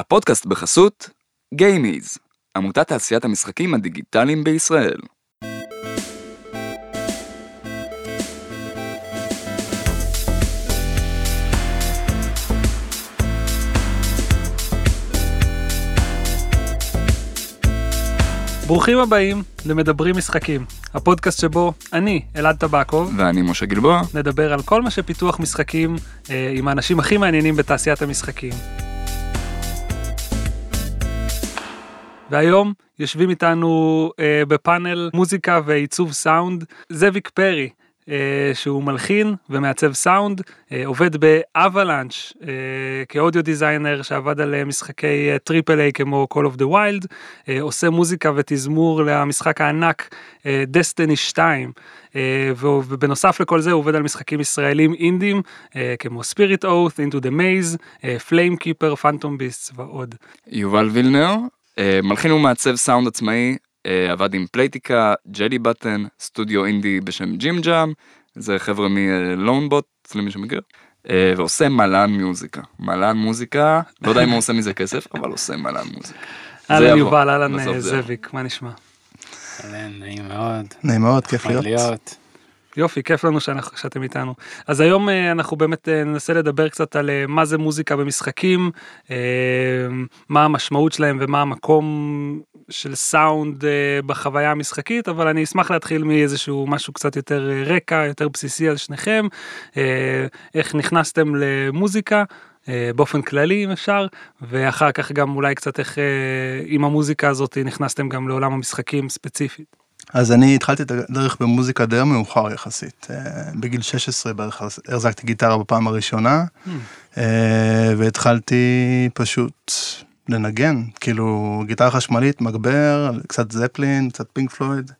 הפודקאסט בחסות גיימיז, עמותת תעשיית המשחקים הדיגיטליים בישראל. ברוכים הבאים למדברים משחקים, הפודקאסט שבו אני, אלעד טבקוב, ואני משה גלבוע. נדבר על כל מה שפיתוח משחקים אה, עם האנשים הכי מעניינים בתעשיית המשחקים. והיום יושבים איתנו אה, בפאנל מוזיקה ועיצוב סאונד זאביק פרי, אה, שהוא מלחין ומעצב סאונד, אה, עובד באבלאנץ' אה, כ audio designer שעבד על אה, משחקי triple A כמו Call of the Wild, אה, עושה מוזיקה ותזמור למשחק הענק דסטיני 2, אה, ובנוסף לכל זה הוא עובד על משחקים ישראלים אינדים אה, כמו Spirit Oath, Into the Maze, אה, Flame Keeper, Phantom Beasts ועוד. יובל וילנר, אה, מלחין ומעצב סאונד עצמאי, אה, עבד עם פלייטיקה, ג'לי בטן, סטודיו אינדי בשם ג'ים ג'אם, זה חבר'ה מלונבוט, למי שמכיר, אה, ועושה מלן מוזיקה. מלן מוזיקה, לא יודע אם הוא עושה מזה כסף, אבל עושה מלן מוזיקה. אהלן יובל, אהלן אה. זאביק, מה נשמע? אהלן, נעים מאוד. נעים מאוד, כיף להיות. יופי, כיף לנו שאנחנו, שאתם איתנו. אז היום אה, אנחנו באמת אה, ננסה לדבר קצת על אה, מה זה מוזיקה במשחקים, מה המשמעות שלהם ומה המקום של סאונד בחוויה המשחקית, אבל אני אשמח להתחיל מאיזשהו משהו קצת יותר רקע, יותר בסיסי על שניכם, איך נכנסתם למוזיקה. באופן כללי אם אפשר ואחר כך גם אולי קצת איך עם המוזיקה הזאת נכנסתם גם לעולם המשחקים ספציפית. אז אני התחלתי את הדרך במוזיקה די מאוחר יחסית. אה, בגיל 16 בערך החזקתי גיטרה בפעם הראשונה, אה, והתחלתי פשוט לנגן, כאילו גיטרה חשמלית, מגבר, קצת זפלין, קצת פינק פלויד.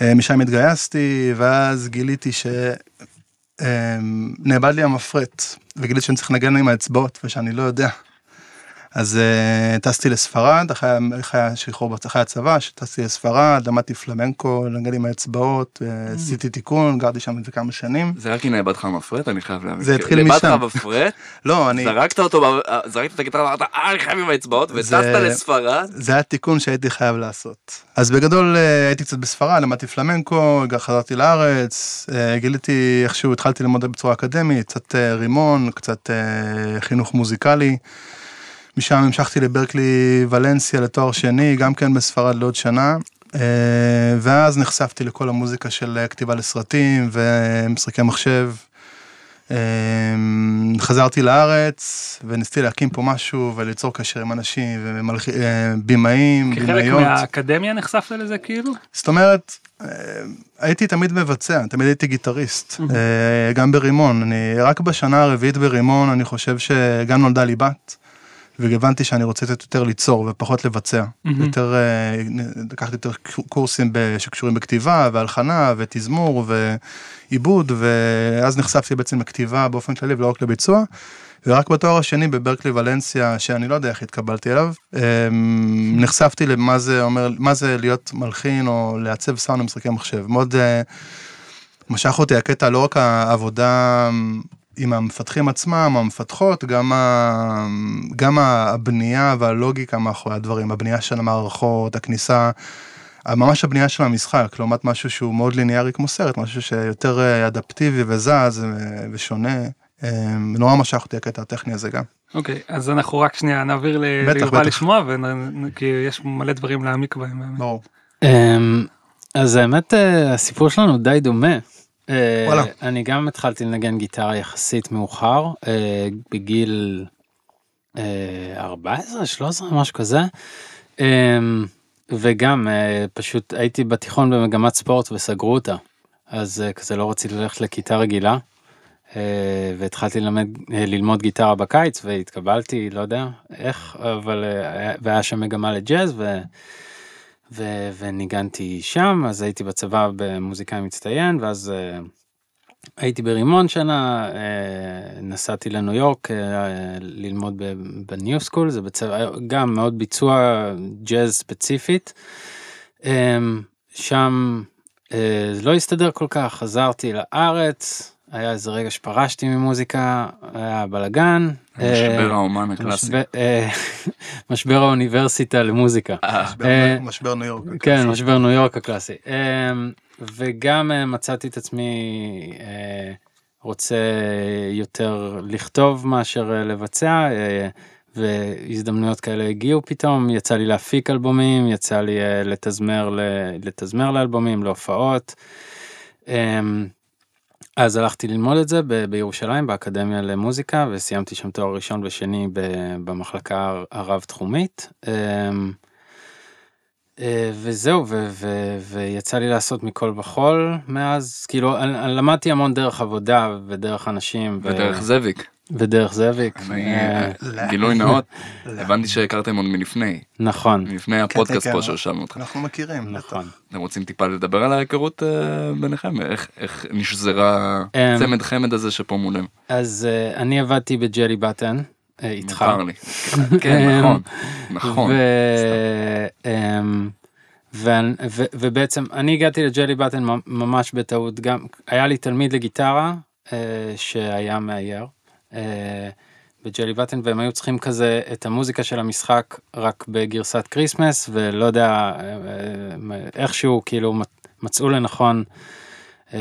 אה, משם התגייסתי, ואז גיליתי ש... אה, נאבד לי המפרט, וגיליתי שאני צריך לנגן עם האצבעות, ושאני לא יודע. אז uh, טסתי לספרד, אחרי, אחרי השחרור, אחרי הצבא, טסתי לספרד, למדתי פלמנקו, לנגן עם האצבעות, uh, עשיתי תיקון, גרתי שם איזה כמה שנים. זה רק הנה איבד לך המפרט, אני חייב להבין. זה התחיל משם. לך המפרט, לא, אני, זרקת אותו, ב- זרקת את הגיטרה ואמרת, אה, אני חייב עם האצבאות, וטסת זה- לספרד. זה היה תיקון שהייתי חייב לעשות. אז בגדול הייתי קצת בספרד, למדתי פלמנקו, חזרתי לארץ, גיליתי איכשהו, התחלתי ללמוד בצורה אקדמית, קצת רימון, קצת חינוך מוזיקלי. משם המשכתי לברקלי ולנסיה לתואר שני, גם כן בספרד לעוד שנה. אה, ואז נחשפתי לכל המוזיקה של אה, כתיבה לסרטים ומשחקי מחשב. אה, חזרתי לארץ וניסיתי להקים פה משהו וליצור קשר עם אנשים ובימאים, כחלק בימאיות. מהאקדמיה נחשפת לזה כאילו? זאת אומרת, אה, הייתי תמיד מבצע, תמיד הייתי גיטריסט, אה, גם ברימון. אני, רק בשנה הרביעית ברימון, אני חושב שגם נולדה לי בת, והבנתי שאני רוצה קצת יותר ליצור ופחות לבצע. מהמם. יותר, אה, לקחתי יותר קורסים שקשורים בכתיבה והלחנה ותזמור ועיבוד, ואז נחשפתי בעצם לכתיבה באופן כללי ולא רק לביצוע. ורק בתואר השני בברקלי ולנסיה, שאני לא יודע איך התקבלתי אליו, אמ, נחשפתי למה זה אומר, מה זה להיות מלחין או לעצב סאונד במשחקי מחשב. מאוד אה, משך אותי הקטע, לא רק העבודה עם המפתחים עצמם, המפתחות, גם, ה, גם הבנייה והלוגיקה מאחורי הדברים, הבנייה של המערכות, הכניסה, ממש הבנייה של המשחק, לעומת משהו שהוא מאוד ליניארי כמו סרט, משהו שיותר אה, אדפטיבי וזז אה, ושונה. אה, נורא משך אותי הקטע הטכני הזה גם. אוקיי, אז אנחנו רק שנייה נעביר ל- בטח, ליובל בטח. לשמוע, ונ- כי יש מלא דברים להעמיק בהם. ברור. אמ, אז האמת אה, הסיפור שלנו די דומה. אה, וואלה. אני גם התחלתי לנגן גיטרה יחסית מאוחר, אה, בגיל אה, 14, 13, משהו כזה. וגם אה, פשוט הייתי בתיכון במגמת ספורט וסגרו אותה. אז אה, כזה לא רציתי ללכת לכיתה רגילה. אה, והתחלתי ללמד, אה, ללמוד גיטרה בקיץ והתקבלתי, לא יודע איך, אבל אה, היה- והיה שם מגמה לג'אז ו, ו, וניגנתי שם, אז הייתי בצבא במוזיקאי מצטיין, ואז אה, הייתי ברימון שנה, אה, נסעתי לניו יורק אה, ללמוד בניו סקול, זה בצבא, גם מאוד ביצוע ג'אז ספציפית. אה, שם זה לא הסתדר כל כך, חזרתי לארץ, היה איזה רגע שפרשתי ממוזיקה, היה בלאגן. משבר אה, האומן הקלאסי. משבר- אה, משבר האוניברסיטה למוזיקה. אה, משבר- ניו יורק. כן, משבר ניו יורק הקלאסי. וגם מצאתי את עצמי רוצה יותר לכתוב מאשר לבצע, והזדמנויות כאלה הגיעו פתאום, יצא לי להפיק אלבומים, יצא לי לתזמר לאלבומים, להופעות. אז הלכתי ללמוד את זה ב- בירושלים באקדמיה למוזיקה וסיימתי שם תואר ראשון ושני ב- במחלקה הרב תחומית. אמ, אה, וזהו ו- ו- ויצא לי לעשות מכל וכול מאז כאילו למדתי המון דרך עבודה ודרך אנשים ודרך זאביק. ודרך זאביק אני, אה, אה, גילוי נאות, הבנתי שהכרתם עוד מלפני, נכון מלפני הפודקאסט כן, פה כן. שהושבנו אותך. אנחנו מכירים. נכון אתם רוצים טיפה לדבר על ההיכרות אה, ביניכם? איך- איך נשזרה אמ, צמד חמד הזה שפה מולנו? אז אני עבדתי בג'לי בטן איתך. מוכר לי. כן, נכון, נכון. ו- אמ, ו- ובעצם אני הגעתי לג'לי בטן ממ- ממש בטעות גם היה לי תלמיד לגיטרה אה, שהיה מאייר בג'לי באטן והם היו צריכים כזה את המוזיקה של המשחק רק בגרסת Christmas ולא יודע אה, אה, איכשהו כאילו מצ- מצאו לנכון. אה,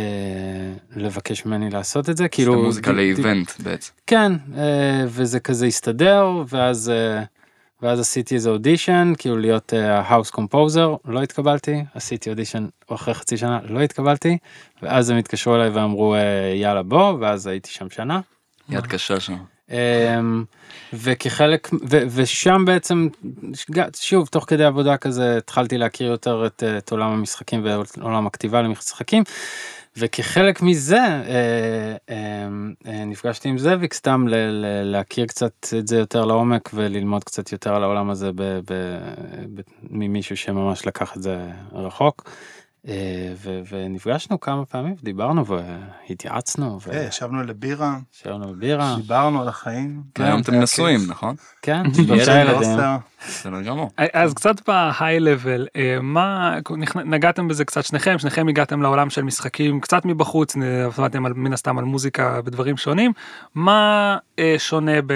לבקש ממני לעשות את זה כאילו מוזיקה ל event בעצם. כן, אה, וזה כזה הסתדר, ואז, אה, ואז עשיתי איזה אודישן, כאילו להיות house composer, לא התקבלתי, עשיתי אודישן אחרי חצי שנה, לא התקבלתי, ואז הם התקשרו אליי ואמרו אה, יאללה בוא, ואז הייתי שם שנה. יד קשה שם. אמ, וכחלק ו, ושם בעצם שוב תוך כדי עבודה כזה התחלתי להכיר יותר את, אה, את עולם המשחקים ועולם הכתיבה למשחקים וכחלק מזה אה, אה, אה, נפגשתי עם זאביק סתם ל, ל, להכיר קצת את זה יותר לעומק וללמוד קצת יותר על העולם הזה ב, ב, ב, ממישהו שממש לקח את זה רחוק. אה, ונפגשנו כמה פעמים דיברנו והתייעצנו אה, ישבנו לבירה, וישבנו בבירה. דיברנו על החיים. כן, היום אתם היה נשואים. נכון? כן, שלושה ילדים. בסדר גמור. אז קצת בהיי לבל, מה, נכ- נגעתם בזה קצת שניכם, שניכם הגעתם לעולם של משחקים קצת מבחוץ, עבדתם מן הסתם על מוזיקה בדברים שונים, מה אה, שונה ב,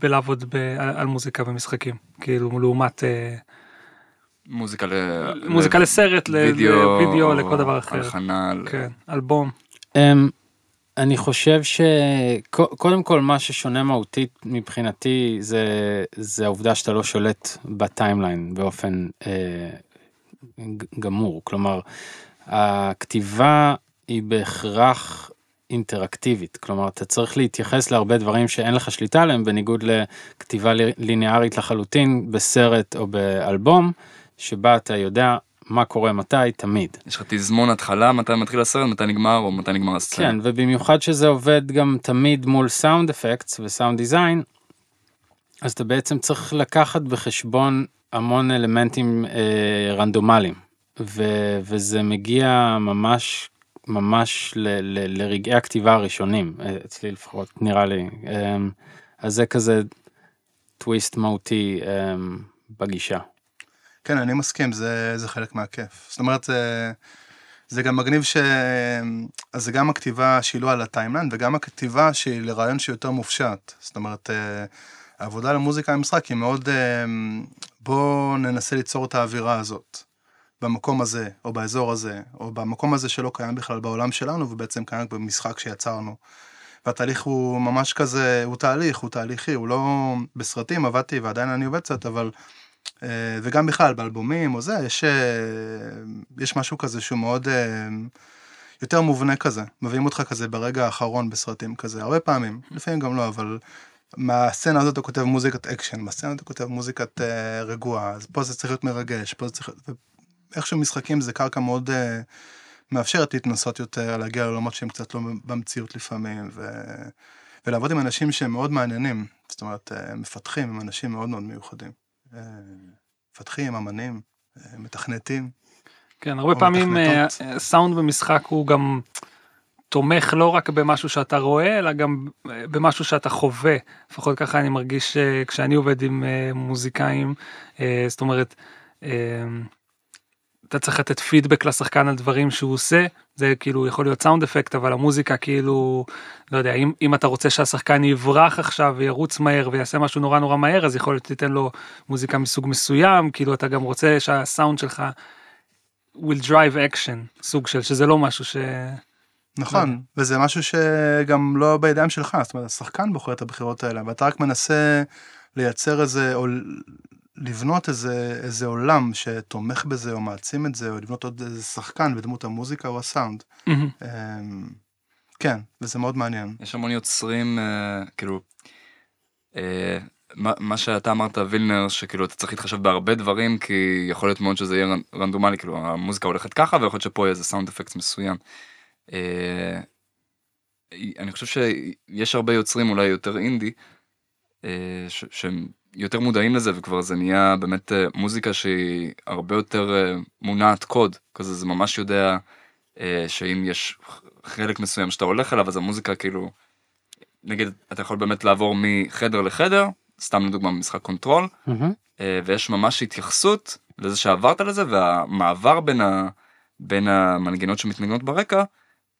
בלעבוד ב, על, מוזיקה במשחקים, כאילו לעומת אה, מוזיקה ל... מוזיקה לסרט, ל- וידאו, לוידאו, לכל דבר אחר, הלחנה, ל- כן, אלבום, אמ, אני חושב שקודם כל מה ששונה מהותית מבחינתי זה זה העובדה שאתה לא שולט בטיימליין באופן אה, גמור. כלומר הכתיבה היא בהכרח אינטראקטיבית. כלומר אתה צריך להתייחס להרבה דברים שאין לך שליטה עליהם בניגוד לכתיבה ליניארית לחלוטין בסרט או באלבום שבה אתה יודע מה קורה מתי תמיד. יש לך תזמון התחלה, מתי מתחיל הסרט, מתי נגמר, או מתי נגמר הסצנה. כן, ובמיוחד שזה עובד גם תמיד מול סאונד אפקטס וסאונד דיזיין, אז אתה בעצם צריך לקחת בחשבון המון אלמנטים אה, רנדומליים, ו- וזה מגיע ממש ממש ל- ל- לרגעי הכתיבה הראשונים, אה, אצלי לפחות נראה לי, אה, אז זה כזה טוויסט מהותי אה, בגישה. כן, אני מסכים, זה, זה חלק מהכיף. זאת אומרת, זה, זה גם מגניב ש... אז זה גם הכתיבה שהיא לא על הטיימליין, וגם הכתיבה שהיא לרעיון שיותר מופשט. זאת אומרת, אה, העבודה למוזיקה במשחק היא מאוד, אה, בוא ננסה ליצור את האווירה הזאת. במקום הזה, או באזור הזה, או במקום הזה שלא קיים בכלל בעולם שלנו, ובעצם קיים במשחק שיצרנו. והתהליך הוא ממש כזה, הוא תהליך, הוא תהליכי, הוא לא... בסרטים עבדתי ועדיין אני עובד קצת, אבל... אה, וגם בכלל באלבומים או זה, יש, אה, יש משהו כזה שהוא מאוד אה, יותר מובנה כזה, מביאים אותך כזה ברגע האחרון בסרטים כזה, הרבה פעמים, לפעמים גם לא, אבל מהסצנה הזאת אתה כותב מוזיקת אקשן, מהסצנה הזאת אתה כותב מוזיקת רגועה, אז פה זה צריך להיות מרגש, פה זה צריך להיות, איכשהו משחקים זה קרקע מאוד מאפשרת להתנסות יותר, להגיע לעולמות שהם קצת לא במציאות לפעמים, ו... ולעבוד עם אנשים שהם מאוד מעניינים, זאת אומרת, מפתחים, הם אנשים מאוד מאוד מיוחדים. מפתחים, אמנים, מתכנתים. כן, הרבה פעמים אה, מתכנתות. אה, סאונד במשחק הוא גם תומך לא רק במשהו שאתה רואה, אלא גם אה, במשהו שאתה חווה. לפחות ככה אני מרגיש כשאני עובד עם מוזיקאים, זאת אומרת, אתה צריך לתת פידבק לשחקן על דברים שהוא עושה, זה כאילו יכול להיות סאונד אפקט, אבל המוזיקה כאילו, לא יודע, אם, אם אתה רוצה שהשחקן יברח עכשיו וירוץ מהר ויעשה משהו נורא נורא מהר, אז יכול להיות שתיתן לו מוזיקה מסוג מסוים, כאילו אתה גם רוצה שהסאונד שלך will drive action, סוג של, שזה לא משהו ש... נכון, וזה משהו שגם לא בידיים שלך, זאת אומרת, השחקן בוחר את הבחירות האלה, ואתה רק מנסה לייצר איזה, או לבנות איזה, איזה עולם שתומך בזה, או מעצים את זה, או לבנות עוד איזה שחקן בדמות המוזיקה או הסאונד. מהמם. אמ, כן, וזה מאוד מעניין. יש המון יוצרים, אה, כאילו, אה, מה, מה שאתה אמרת, וילנר, שכאילו אתה צריך להתחשב בהרבה דברים, כי יכול להיות מאוד שזה יהיה רנ- רנדומלי, כאילו המוזיקה הולכת ככה, ויכול להיות שפה יהיה איזה סאונד אפקט מסוים. אה, אני חושב שיש הרבה יוצרים אולי יותר אינדי, אה, ש- שהם יותר מודעים לזה, וכבר זה נהיה באמת אה, מוזיקה שהיא הרבה יותר אה, מונעת קוד, כזה זה ממש יודע אה, שאם יש חלק מסוים שאתה הולך אליו, אז המוזיקה כאילו, נגיד, אתה יכול באמת לעבור מחדר לחדר, סתם לדוגמה במשחק Control. אה, ויש ממש התייחסות לזה שעברת לזה, והמעבר בין, ה, בין המנגינות שמתנגנות ברקע,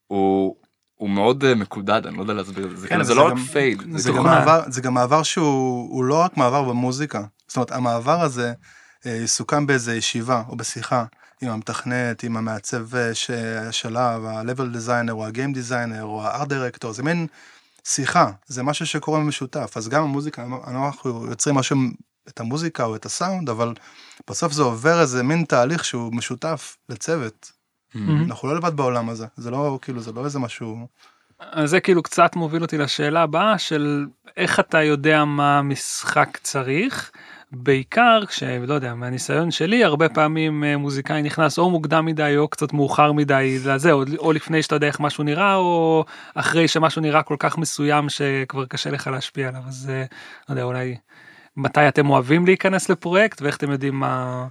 הוא, הוא מאוד אה, מקודד, אני לא יודע להסביר את זה, כן, כאילו, זה לא רק פייד, זה גם. מעבר, זה גם מעבר שהוא הוא לא רק מעבר במוזיקה, זאת אומרת המעבר הזה אה, יסוכם באיזה ישיבה או בשיחה עם המתכנת, עם המעצב אה, ש- השלב, ה-level designer או ה-game designer או ה-art director, זה מין שיחה, זה משהו שקורה במשותף, אז גם המוזיקה, אנחנו יוצרים משהו, את המוזיקה או את הסאונד, אבל בסוף זה עובר איזה מין תהליך שהוא משותף לצוות. אנחנו לא לבד בעולם הזה, זה לא כאילו, זה לא איזה משהו, אז זה כאילו קצת מוביל אותי לשאלה הבאה של איך אתה יודע מה המשחק צריך. בעיקר כשלא יודע מהניסיון שלי הרבה פעמים אה, מוזיקאי נכנס או מוקדם מדי או קצת מאוחר מדי לזה או, או לפני שאתה יודע איך משהו נראה או אחרי שמשהו נראה כל כך מסוים שכבר קשה לך להשפיע עליו אז אה, לא יודע אולי מתי אתם אוהבים להיכנס לפרויקט ואיך אתם יודעים מה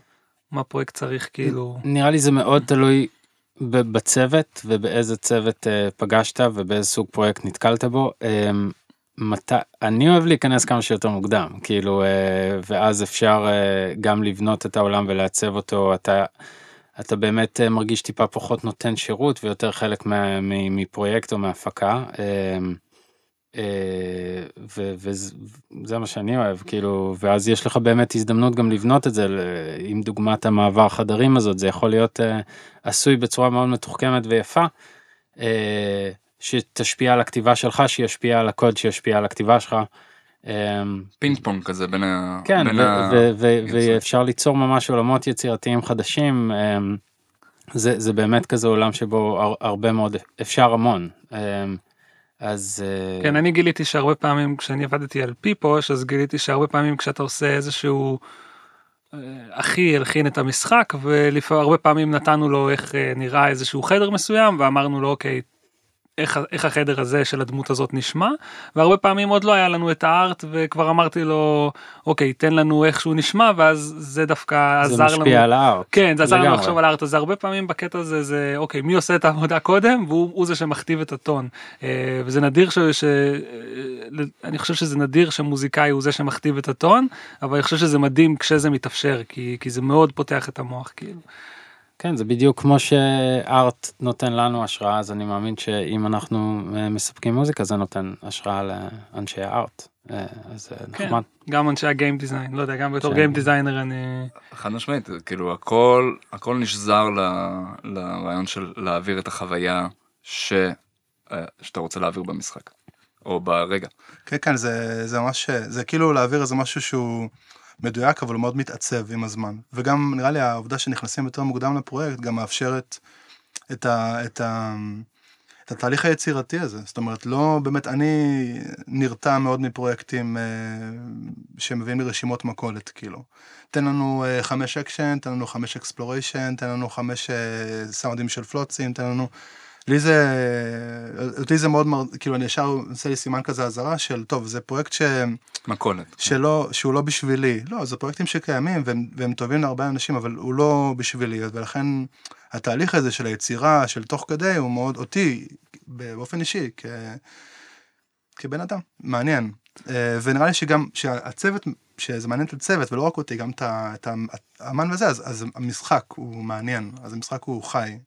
מה פרויקט צריך כאילו נראה לי זה מאוד תלוי בצוות ובאיזה צוות אה, פגשת ובאיזה סוג פרויקט נתקלת בו. אה, מתי אני אוהב להיכנס כמה שיותר מוקדם כאילו אה, ואז אפשר אה, גם לבנות את העולם ולעצב אותו אתה אתה באמת מרגיש טיפה פחות נותן שירות ויותר חלק מפרויקט או מהפקה. אה, וזה מה שאני אוהב כאילו ואז יש לך באמת הזדמנות גם לבנות את זה עם דוגמת המעבר חדרים הזאת זה יכול להיות אה, עשוי בצורה מאוד מתוחכמת ויפה אה, שתשפיע על הכתיבה שלך שישפיע על הקוד שישפיע על הכתיבה שלך. אה, פינג פונג כזה בין, ה, כן בין ה... ואפשר ליצור ממש עולמות יצירתיים חדשים אה, זה זה באמת כזה עולם שבו הר- הרבה מאוד אפשר המון. אה, אז אה, כן, אני גיליתי שהרבה פעמים כשאני עבדתי על פיפוש, אז גיליתי שהרבה פעמים כשאתה עושה איזשהו... אה, אחי הלחין את המשחק ולפעמים הרבה פעמים נתנו לו איך אה, נראה איזשהו חדר מסוים ואמרנו לו אוקיי איך, איך החדר הזה של הדמות הזאת נשמע והרבה פעמים עוד לא היה לנו את הארט וכבר אמרתי לו אוקיי תן לנו איך שהוא נשמע ואז זה דווקא זה עזר לנו. משפיע על הארט. כן, זה עזר לנו. לחשוב על הארט הזה הרבה פעמים בקטע הזה זה אוקיי מי עושה את העבודה קודם והוא הוא זה שמכתיב את הטון אה, וזה נדיר ש... ש... אה, אני חושב שזה נדיר שמוזיקאי הוא זה שמכתיב את הטון אבל אני חושב שזה מדהים כשזה מתאפשר כי כי זה מאוד פותח את המוח כאילו. כן זה בדיוק כמו שארט נותן לנו השראה אז אני מאמין שאם אנחנו אה, מספקים מוזיקה זה נותן השראה לאנשי הארט. אה, אז זה כן. נחמד. גם אנשי הגיים דיזיין לא יודע גם בתור כן. גיים דיזיינר אני חד משמעית, כאילו הכל, הכל נשזר ל, לרעיון של להעביר את החוויה ש, אה, שאתה רוצה להעביר במשחק, או ברגע. כן, כן, זה, זה ממש, זה כאילו להעביר איזה משהו שהוא מדויק, אבל הוא מאוד מתעצב עם הזמן. וגם נראה לי העובדה שנכנסים יותר מוקדם לפרויקט גם מאפשרת את, ה, את, ה, את התהליך היצירתי הזה. זאת אומרת, לא באמת, אני נרתע מאוד מפרויקטים אה, שמביאים לי רשימות מכולת, כאילו. תן לנו אה, חמש אקשן, תן לנו חמש exploration, תן לנו חמש אה, סאונדים של פלוצים, תן לנו... לי זה, אותי זה מאוד, מר- כאילו אני ישר עושה לי סימן כזה אזהרה של טוב זה פרויקט ש, מכולת. שלא, שהוא לא בשבילי, לא זה פרויקטים שקיימים והם, והם טובים להרבה אנשים אבל הוא לא בשבילי. ולכן התהליך הזה של היצירה של תוך כדי הוא מאוד אותי באופן אישי כ, כבן אדם מעניין. אה, ונראה לי שגם שהצוות שזה מעניין את הצוות ולא רק אותי, גם את האמן וזה, אז, אז המשחק הוא מעניין, אז המשחק הוא חי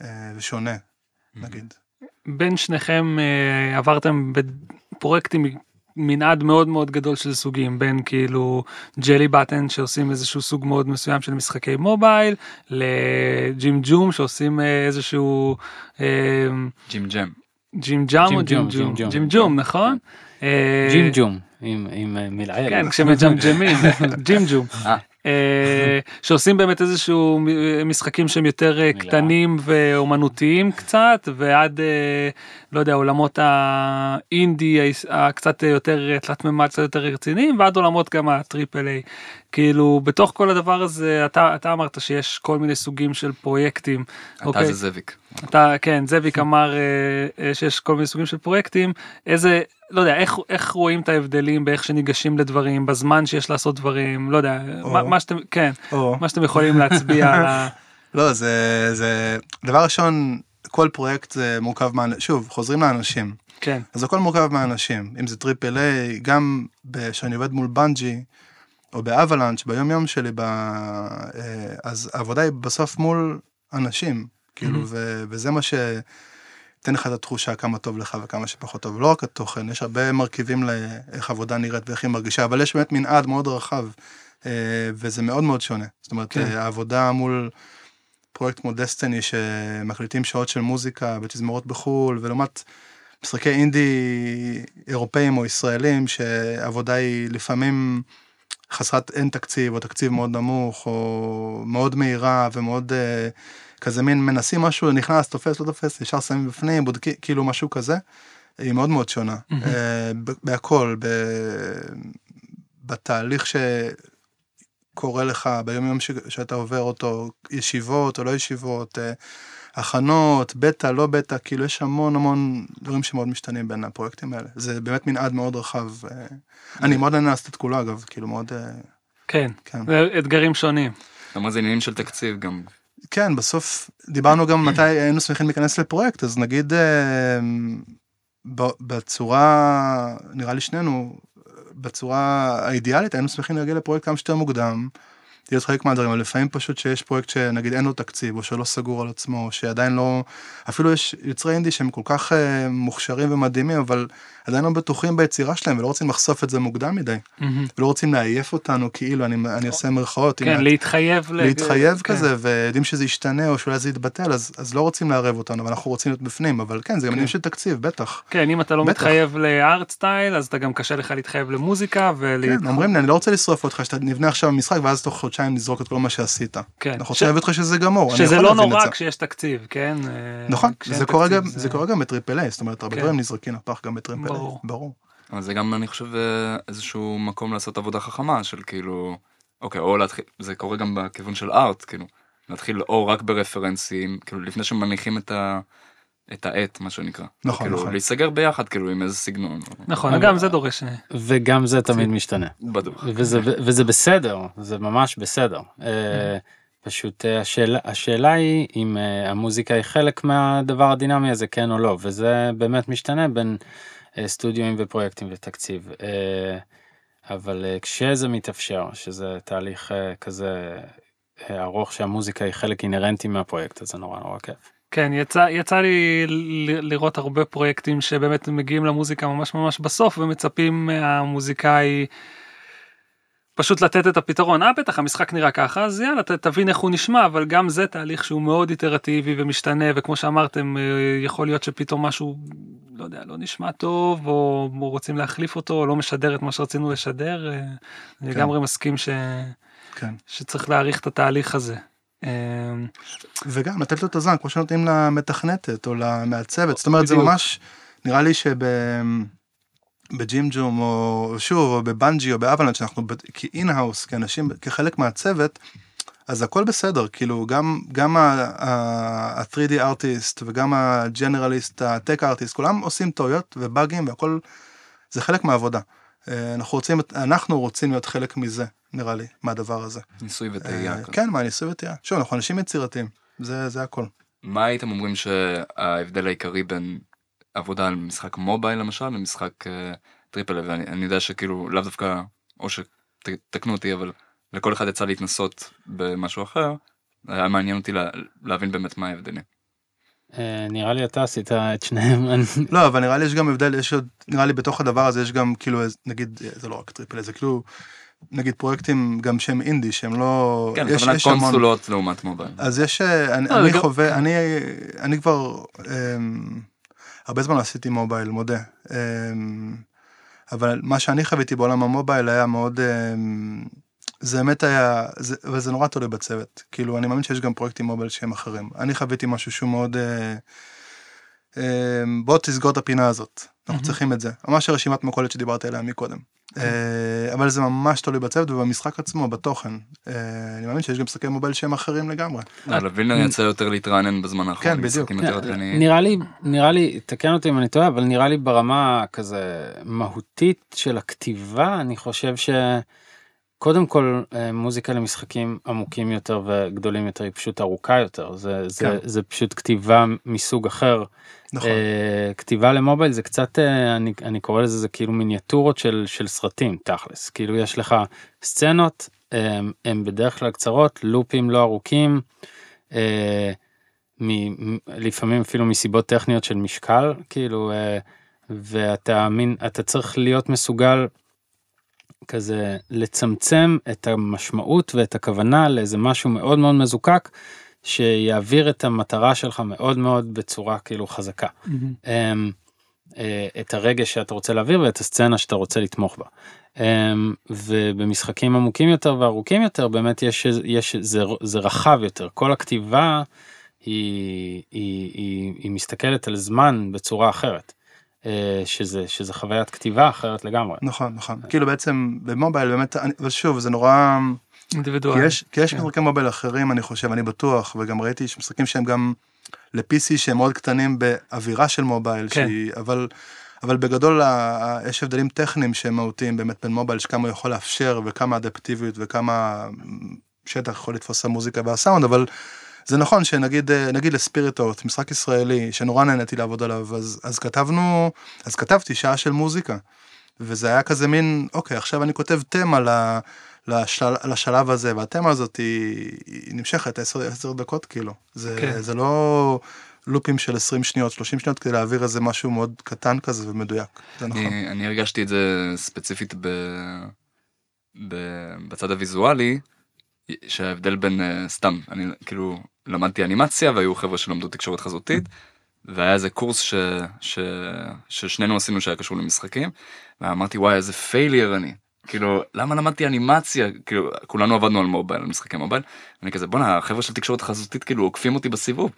אה, ושונה, נגיד. בין שניכם אה, עברתם בפרויקטים מנעד מאוד מאוד גדול של סוגים בין כאילו ג'לי בטן שעושים איזשהו סוג מאוד מסוים של משחקי מובייל לג'ים ג'ום שעושים אה, איזשהו אה, ג'ים ג'ם. ג'ים ג'אם או ג'ים ג'ום, ג'ים ג'ום. ג'ום נכון? ג'ים ג'ום, עם מלעיל. כן כשמג'מג'מים ג'ים ג'ום. אה. שעושים באמת איזשהו משחקים שהם יותר אה. קטנים ואומנותיים קצת ועד אה, לא יודע עולמות האינדי הקצת יותר תלת מימד קצת יותר רציניים ועד עולמות גם הטריפל איי. כאילו בתוך כל הדבר הזה אתה אתה אמרת שיש כל מיני סוגים של פרויקטים. אתה אוקיי? זה זאביק. אתה כן זאביק אמר שיש כל מיני סוגים של פרויקטים איזה לא יודע איך איך רואים את ההבדלים באיך שניגשים לדברים בזמן שיש לעשות דברים לא יודע או. מה, מה שאתם כן או, מה שאתם יכולים להצביע על ה... לא, זה, זה, דבר ראשון, כל פרויקט זה מורכב מה... שוב, חוזרים לאנשים. כן אז הכל מורכב מהאנשים, אם זה triple A, גם כשאני עובד מול בנג'י, או ב Avalanche, ביום יום שלי, ב... אה, אז העבודה היא בסוף מול אנשים, כאילו, Mhm. ו... וזה מה שייתן לך את התחושה כמה טוב לך וכמה שפחות טוב. לא רק התוכן, יש הרבה מרכיבים לאיך עבודה נראית ואיך היא מרגישה, אבל יש באמת מנעד מאוד רחב, אה, וזה מאוד מאוד שונה. זאת אומרת, כן. כן. העבודה מול... פרויקט כמו דסטיני שמקליטים שעות של מוזיקה בתזמורות בחו"ל ולעומת משחקי אינדי אירופאים או ישראלים שעבודה היא לפעמים חסרת אין תקציב או תקציב מאוד נמוך או מאוד מהירה ומאוד אה, כזה מין מנסים משהו נכנס תופס לא תופס ישר שמים בפנים בודקים כאילו משהו כזה. היא מאוד מאוד שונה ב- בהכל ב- בתהליך שקורה לך ביום יום ש- שאתה עובר אותו ישיבות או לא ישיבות. אה, הכנות, בטא, לא בטא, כאילו יש המון המון דברים שמאוד משתנים בין הפרויקטים האלה. זה באמת מנעד מאוד רחב. אה, אני מאוד נהנה לעשות את כולו אגב, כאילו מאוד, כן כן. אתגרים שונים אומרת זה עניינים של תקציב גם. כן, בסוף דיברנו גם מתי היינו שמחים להיכנס לפרויקט, אז נגיד אה, ב- בצורה, נראה לי שנינו, בצורה האידיאלית היינו שמחים להגיע לפרויקט כמה שיותר מוקדם, להיות חלק מהדברים, אבל לפעמים פשוט שיש פרויקט שנגיד אין לו תקציב, או שלא סגור על עצמו, או שעדיין לא, אפילו יש יוצרי אינדי שהם כל כך אה, מוכשרים ומדהימים, אבל עדיין לא בטוחים ביצירה שלהם ולא רוצים לחשוף את זה מוקדם מדי, מהמם. ולא רוצים לעייף אותנו כאילו, אני, אני עושה מירכאות, כן להתחייב להתחייב כן. כזה ויודעים שזה ישתנה או שאולי זה יתבטל אז אז לא רוצים לערב אותנו אבל אנחנו רוצים להיות בפנים אבל כן זה גם כן. עניין של תקציב בטח. כן אם אתה לא בטח. מתחייב לארט סטייל אז אתה גם קשה לך להתחייב למוזיקה. כן, אומרים לי אני לא רוצה לשרוף אותך שאתה נבנה עכשיו משחק ואז תוך חודשיים נזרוק את כל מה שעשית. כן. אנחנו ש- רוצים להביא אותך שזה גמור. שזה לא נורא. כשיש תקציב כן אה, נכון זה קורה גם זה קורה גם בטריפל איי זאת אומרת הרבה כן. דברים נזרקים לפח גם בטריפל. ברור. ברור. אבל זה גם אני חושב איזשהו מקום לעשות עבודה חכמה של כאילו אוקיי או להתחיל זה קורה גם בכיוון של ארט כאילו להתחיל או רק ברפרנסים כאילו לפני שמניחים את ה... את העט מה שנקרא. נכון, כאילו נכון. להיסגר ביחד כאילו עם איזה סגנון. נכון גם זה דורש אה, וגם זה תמיד משתנה. בטוח. וזה, וזה בסדר, זה ממש בסדר. אה, פשוט אה, השאלה, השאלה היא אם המוזיקה היא חלק מהדבר הדינמי הזה, כן או לא, וזה באמת משתנה בין סטודיואים ופרויקטים ותקציב. אה, אבל אה, כשזה מתאפשר, שזה תהליך אה, כזה אה, ארוך שהמוזיקה היא חלק אינהרנטי מהפרויקט, אז זה נורא נורא כיף. כן יצא יצא לי לראות הרבה פרויקטים שבאמת מגיעים למוזיקה ממש ממש בסוף ומצפים מהמוזיקאי פשוט לתת את הפתרון אה בטח המשחק נראה ככה אז יאללה ת, תבין איך הוא נשמע אבל גם זה תהליך שהוא מאוד איטרטיבי ומשתנה וכמו שאמרתם אה, יכול להיות שפתאום משהו לא יודע לא נשמע טוב או, או רוצים להחליף אותו או לא משדר את מה שרצינו לשדר אה, אני כן. לגמרי מסכים ש, כן. שצריך להעריך את התהליך הזה. אה, וגם לתת לו את הזמן כמו שנותנים למתכנתת או למעצבת זאת אומרת זה בדיוק. ממש נראה לי שב... בג'ים ג'ום או שוב או בבנג'י או באבלנד שאנחנו כאין-האוס כאנשים כחלק מהצוות אז הכל בסדר כאילו גם גם ה-3D ארטיסט וגם הג'נרליסט הטק ארטיסט כולם עושים טעויות ובאגים והכל זה חלק מהעבודה. אה, אנחנו רוצים אנחנו רוצים להיות חלק מזה נראה לי מהדבר הזה. ניסוי וטעייה. אה, כזה. כן מהניסוי וטעייה. שוב אנחנו אנשים יצירתיים זה זה הכל. מה הייתם אומרים שההבדל העיקרי בין עבודה על משחק mobile למשל למשחק אה, triple ואני אני יודע שכאילו לאו דווקא או ש... ת- תקנו אותי, אבל לכל אחד יצא להתנסות במשהו אחר, היה מעניין אותי לה, להבין באמת מה ההבדלים. אה, נראה לי אתה עשית את שניהם. לא, אבל נראה לי יש גם הבדל, יש עוד, נראה לי בתוך הדבר הזה יש גם כאילו, נגיד, זה לא רק triple, זה כאילו, נגיד פרויקטים גם שהם אינדי, שהם לא... כן, יש- יש המון- קונסולות לעומת mobile. אז יש, אה, אני, לא, אני חווה, אני, אני כבר, אמ, הרבה זמן לא עשיתי מובייל, מודה. אמ, אבל מה שאני חוויתי בעולם המובייל היה מאוד, אמ, זה באמת היה, זה, וזה נורא תלוי בצוות. כאילו, אני מאמין שיש גם פרויקטים מובייל שהם אחרים. אני חוויתי משהו שהוא מאוד, אה, אמ, בוא תסגור את הפינה הזאת, אנחנו צריכים את זה. ממש הרשימת מכולת שדיברת עליה מקודם. אה, אבל זה ממש תלוי בצוות ובמשחק עצמו, בתוכן. אה, אני מאמין שיש גם משחקי מובייל שהם אחרים לגמרי. לא, לווילנר יצא יותר להתרענן בזמן האחרון. כן, בדיוק. נראה לי, נראה לי, תקן אותי אם אני טועה, אבל נראה לי ברמה כזה מהותית של הכתיבה, אני חושב שקודם כל אה, מוזיקה למשחקים עמוקים יותר וגדולים יותר היא פשוט ארוכה יותר, זה, זה, כן. זה פשוט כתיבה מסוג אחר. נכון. אה, כתיבה למובייל זה קצת אה, אני, אני קורא לזה זה כאילו מיניאטורות של, של סרטים תכלס כאילו יש לך סצנות הם, הם בדרך כלל קצרות לופים לא ארוכים מ, לפעמים אפילו מסיבות טכניות של משקל כאילו ואתה מין אתה צריך להיות מסוגל כזה לצמצם את המשמעות ואת הכוונה לאיזה משהו מאוד מאוד מזוקק שיעביר את המטרה שלך מאוד מאוד בצורה כאילו חזקה. אמ, אה, את הרגש שאתה רוצה להעביר ואת הסצנה שאתה רוצה לתמוך בה. אמ, ובמשחקים עמוקים יותר וארוכים יותר באמת יש יש זה זה רחב יותר כל הכתיבה היא היא היא, היא מסתכלת על זמן בצורה אחרת. אה, שזה שזה חוויית כתיבה אחרת לגמרי. נכון, נכון. כאילו בעצם במובייל באמת, אני- אבל שוב, זה נורא... כי אינדיבידואלי. יש, כי יש כן. משחקי מובייל אחרים, אני חושב, אני בטוח, וגם ראיתי משחקים שהם גם ל-PC שהם מאוד קטנים באווירה של מובייל, כן. שהיא, אבל, אבל בגדול ה- ה- יש הבדלים טכניים שהם מהותיים באמת בין מובייל, שכמה הוא יכול לאפשר וכמה אדפטיביות וכמה שטח יכול לתפוס המוזיקה והסאונד, אבל זה נכון שנגיד אה, נגיד לספיריט אורט, משחק ישראלי שנורא נהניתי לעבוד עליו, אז, אז כתבנו, אז כתבתי שעה של מוזיקה. וזה היה כזה מין, אוקיי, עכשיו אני כותב תמה ל, לשל, לשלב הזה, והתמה הזאת היא, היא נמשכת 10, 10 דקות כאילו. זה, כן. זה לא לופים של 20 שניות, 30 שניות כדי להעביר איזה משהו מאוד קטן כזה ומדויק. זה נכון. אני, אני הרגשתי את זה ספציפית ב, ב, בצד הוויזואלי, שההבדל בין אה, סתם, אני כאילו למדתי אנימציה והיו חבר'ה שלמדו תקשורת חזותית, והיה איזה קורס ש, ש, ששנינו עשינו שהיה קשור למשחקים, ואמרתי וואי איזה failure אני. כאילו למה למדתי אנימציה כאילו כולנו עבדנו על mobile על משחקי mobile אני כזה בואנה החבר'ה של תקשורת חזותית כאילו עוקפים אותי בסיבוב.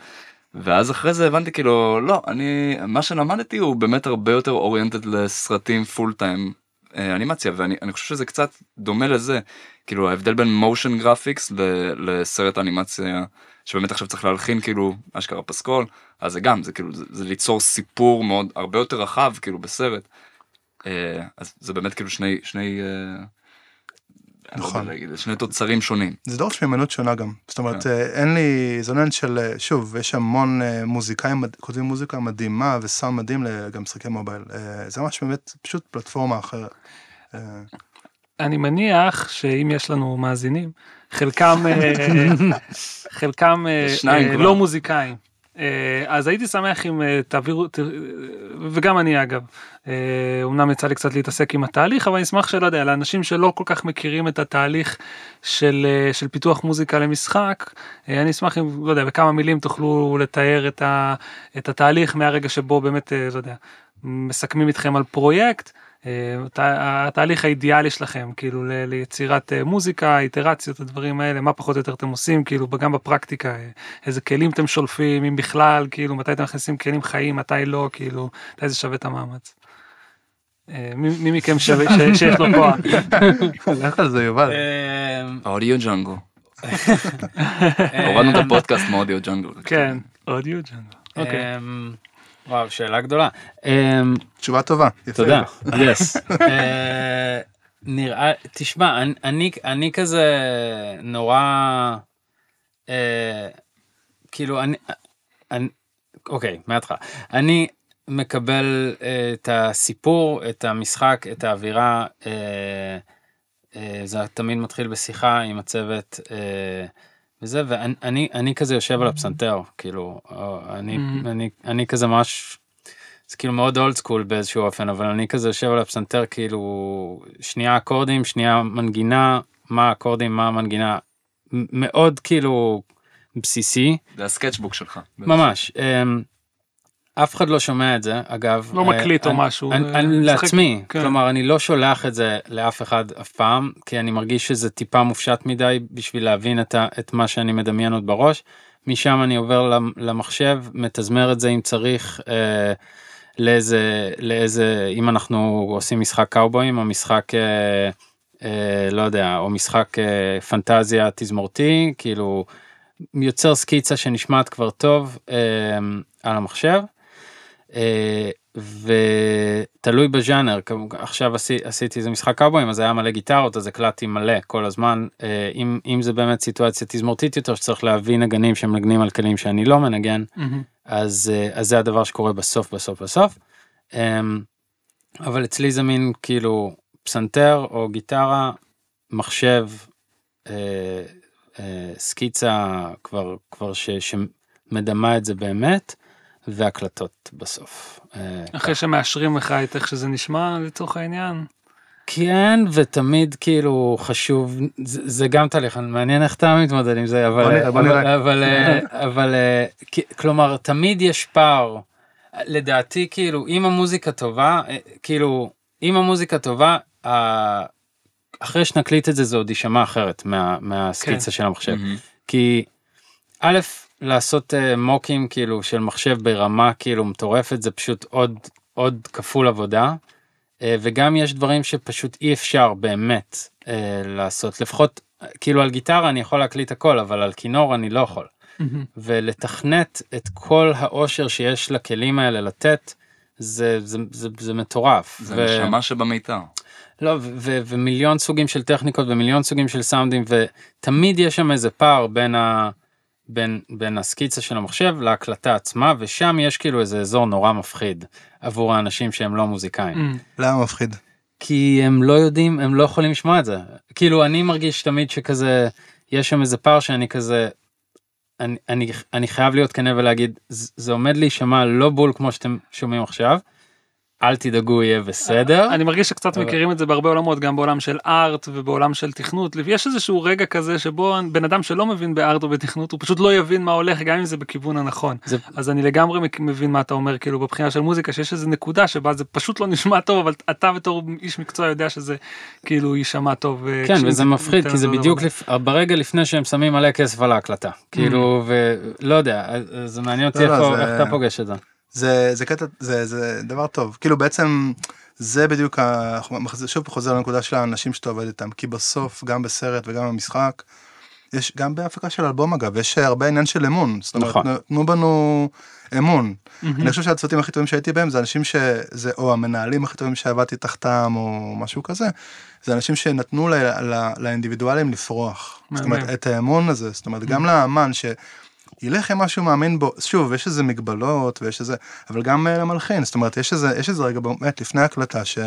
ואז אחרי זה הבנתי כאילו לא אני מה שלמדתי הוא באמת הרבה יותר oriented לסרטים full time אנימציה ואני אני חושב שזה קצת דומה לזה כאילו ההבדל בין motion graphics לסרט אנימציה שבאמת עכשיו צריך להלחין כאילו אשכרה פסקול אז זה גם זה כאילו זה, זה ליצור סיפור מאוד הרבה יותר רחב כאילו בסרט. אה, אז זה באמת כאילו שני שני אה, אני לא יודע נכון. להגיד, שני תוצרים שונים. זה דורש מיומנות שונה גם. זאת אומרת, אה, אין לי, זה לא עניין של, אה, שוב, יש המון אה, מוזיקאים, כותבים מוזיקה מדהימה וסאונד מדהים לגם משחקי מובייל. זה ממש באמת פשוט פלטפורמה אחרת. אני מניח שאם יש לנו מאזינים, חלקם, חלקם. לא מוזיקאים. אה, אז הייתי שמח אם אה, תעבירו, וגם אני אגב, אה, אמנם יצא לי קצת להתעסק עם התהליך, אבל אני אשמח שלא יודע, לאנשים שלא כל כך מכירים את התהליך של, של פיתוח מוזיקה למשחק, אני אשמח אם, לא יודע, בכמה מילים תוכלו לתאר את, ה, את התהליך מהרגע שבו באמת, לא יודע, מסכמים איתכם על פרויקט. אה, התהליך האידיאלי שלכם כאילו ליצירת אה, מוזיקה איטרציות הדברים האלה מה פחות או יותר אתם עושים כאילו גם בפרקטיקה אה, איזה כלים אתם שולפים אם בכלל כאילו מתי אתם מכניסים כלים חיים מתי לא כאילו מתי זה שווה את המאמץ. מי מכם שווה שיש לו כוח לך על זה יובל. אודיו ג'אנגו. הורדנו את הפודקאסט מאודיו ג'אנגו. כן אודיו ג'אנגו. וואו שאלה גדולה. אמ, תשובה טובה. תודה. יס. אה, נראה תשמע אני- אני אני כזה נורא אה, כאילו אני אני אוקיי מההתחלה אני מקבל אה, את הסיפור את המשחק את האווירה. אה, אה, זה תמיד מתחיל בשיחה עם הצוות אה, וזה, ואני אני, אני כזה יושב על הפסנתר, כאילו, אה, אני, Mhm. אני, אני כזה ממש, זה כאילו מאוד אולד סקול באיזשהו אופן, אבל אני כזה יושב על הפסנתר, כאילו, שנייה אקורדים, שנייה מנגינה, מה האקורדים, מה המנגינה, מאוד כאילו בסיסי, זה הסקצ'בוק שלך. ממש. אמ, אף אחד לא שומע את זה, אגב. לא אה, מקליט או משהו, אני, אה, לעצמי, כן. כלומר אני לא שולח את זה לאף אחד אף פעם, כי אני מרגיש שזה טיפה מופשט מדי בשביל להבין את, ה, את מה שאני מדמיין עוד בראש. משם אני עובר למ- למחשב, מתזמר את זה אם צריך, אה, לאיזה, לאיזה, אם אנחנו עושים משחק קאובויים או משחק, אה, אה, לא יודע, או משחק אה, פנטזיה תזמורתי, כאילו יוצר סקיצה שנשמעת כבר טוב אה, על המחשב. אה, ותלוי בז'אנר עכשיו עשי, עשיתי איזה משחק קאובויים אז היה מלא גיטרות אז הקלטתי מלא כל הזמן אה, אם אם זה באמת סיטואציה תזמורתית יותר שצריך להביא נגנים שמנגנים על כלים שאני לא מנגן מהמם. אז אה, אז זה הדבר שקורה בסוף בסוף בסוף. אבל אצלי זה מין כאילו פסנתר או גיטרה מחשב סקיצה כבר כבר ש, שמדמה את זה באמת והקלטות בסוף. אה, אחרי שמאשרים לך את איך שזה נשמע לצורך העניין. כן ותמיד כאילו חשוב זה, זה גם תהליך מעניין איך אתה מתמודד עם זה אבל בוא נראה, בוא אבל נראה. אבל, אה, אבל אה, כלומר תמיד יש פער לדעתי כאילו אם המוזיקה טובה כאילו אם המוזיקה טובה אחרי שנקליט את זה זה עוד יישמע אחרת מה, מהסקיצה כן. של המחשב מהמם. כי א' לעשות אה, מוקים כאילו של מחשב ברמה כאילו מטורפת זה פשוט עוד עוד כפול עבודה אה, וגם יש דברים שפשוט אי אפשר באמת אה, לעשות לפחות כאילו על גיטרה אני יכול להקליט הכל אבל על כינור אני לא יכול מהמם. ולתכנת את כל האושר שיש לכלים האלה לתת זה זה זה, זה מטורף. זה ו- נשמה שבמיתר. לא, ו- ו- ומיליון סוגים של טכניקות ומיליון סוגים של סאונדים ותמיד יש שם איזה פער בין ה... בין, בין הסקיצה של המחשב להקלטה עצמה ושם יש כאילו איזה אזור נורא מפחיד עבור האנשים שהם לא מוזיקאים מהמם. למה מפחיד? כי הם לא יודעים הם לא יכולים לשמוע את זה כאילו אני מרגיש תמיד שכזה יש שם איזה פער שאני כזה אני, אני, אני חייב להיות כנה ולהגיד "ז- זה עומד להישמע לא בול כמו שאתם שומעים עכשיו. אל תדאגו יהיה בסדר. אני מרגיש שקצת אבל- מכירים את זה בהרבה עולמות גם בעולם של ארט ובעולם של תכנות יש איזשהו רגע כזה שבו בן אדם שלא מבין בארט או בתכנות הוא פשוט לא יבין מה הולך גם אם זה בכיוון הנכון זה- אז אני לגמרי מבין מה אתה אומר כאילו בבחינה של מוזיקה שיש איזה נקודה שבה זה פשוט לא נשמע טוב אבל אתה בתור איש מקצוע יודע שזה כאילו יישמע טוב. אה, כן וזה מפחיד כי זה בדיוק. לפ... ברגע לפני שהם שמים מלא כסף על ההקלטה כאילו ולא יודע אז- זה מעניין אותי לא, לא, איך אתה פוגש את זה. זה זה קטע זה זה דבר טוב כאילו בעצם זה בדיוק ה- שוב חוזר לנקודה של האנשים שאתה עובד איתם כי בסוף גם בסרט וגם במשחק. יש גם בהפקה של אלבום אגב יש הרבה עניין של אמון זאת אומרת נכון. תנו בנו אמון מהמם. אני חושב שהצוותים הכי טובים שהייתי בהם זה אנשים שזה או המנהלים הכי טובים שעבדתי תחתם או משהו כזה. זה אנשים שנתנו ל- ל- לאינדיבידואלים לפרוח. זאת אומרת. את האמון הזה זאת אומרת גם לאמן שילך עם מה שהוא מאמין בו שוב יש איזה מגבלות ויש איזה אבל גם אה, למלחין זאת אומרת יש איזה יש איזה רגע באמת לפני הקלטה ש.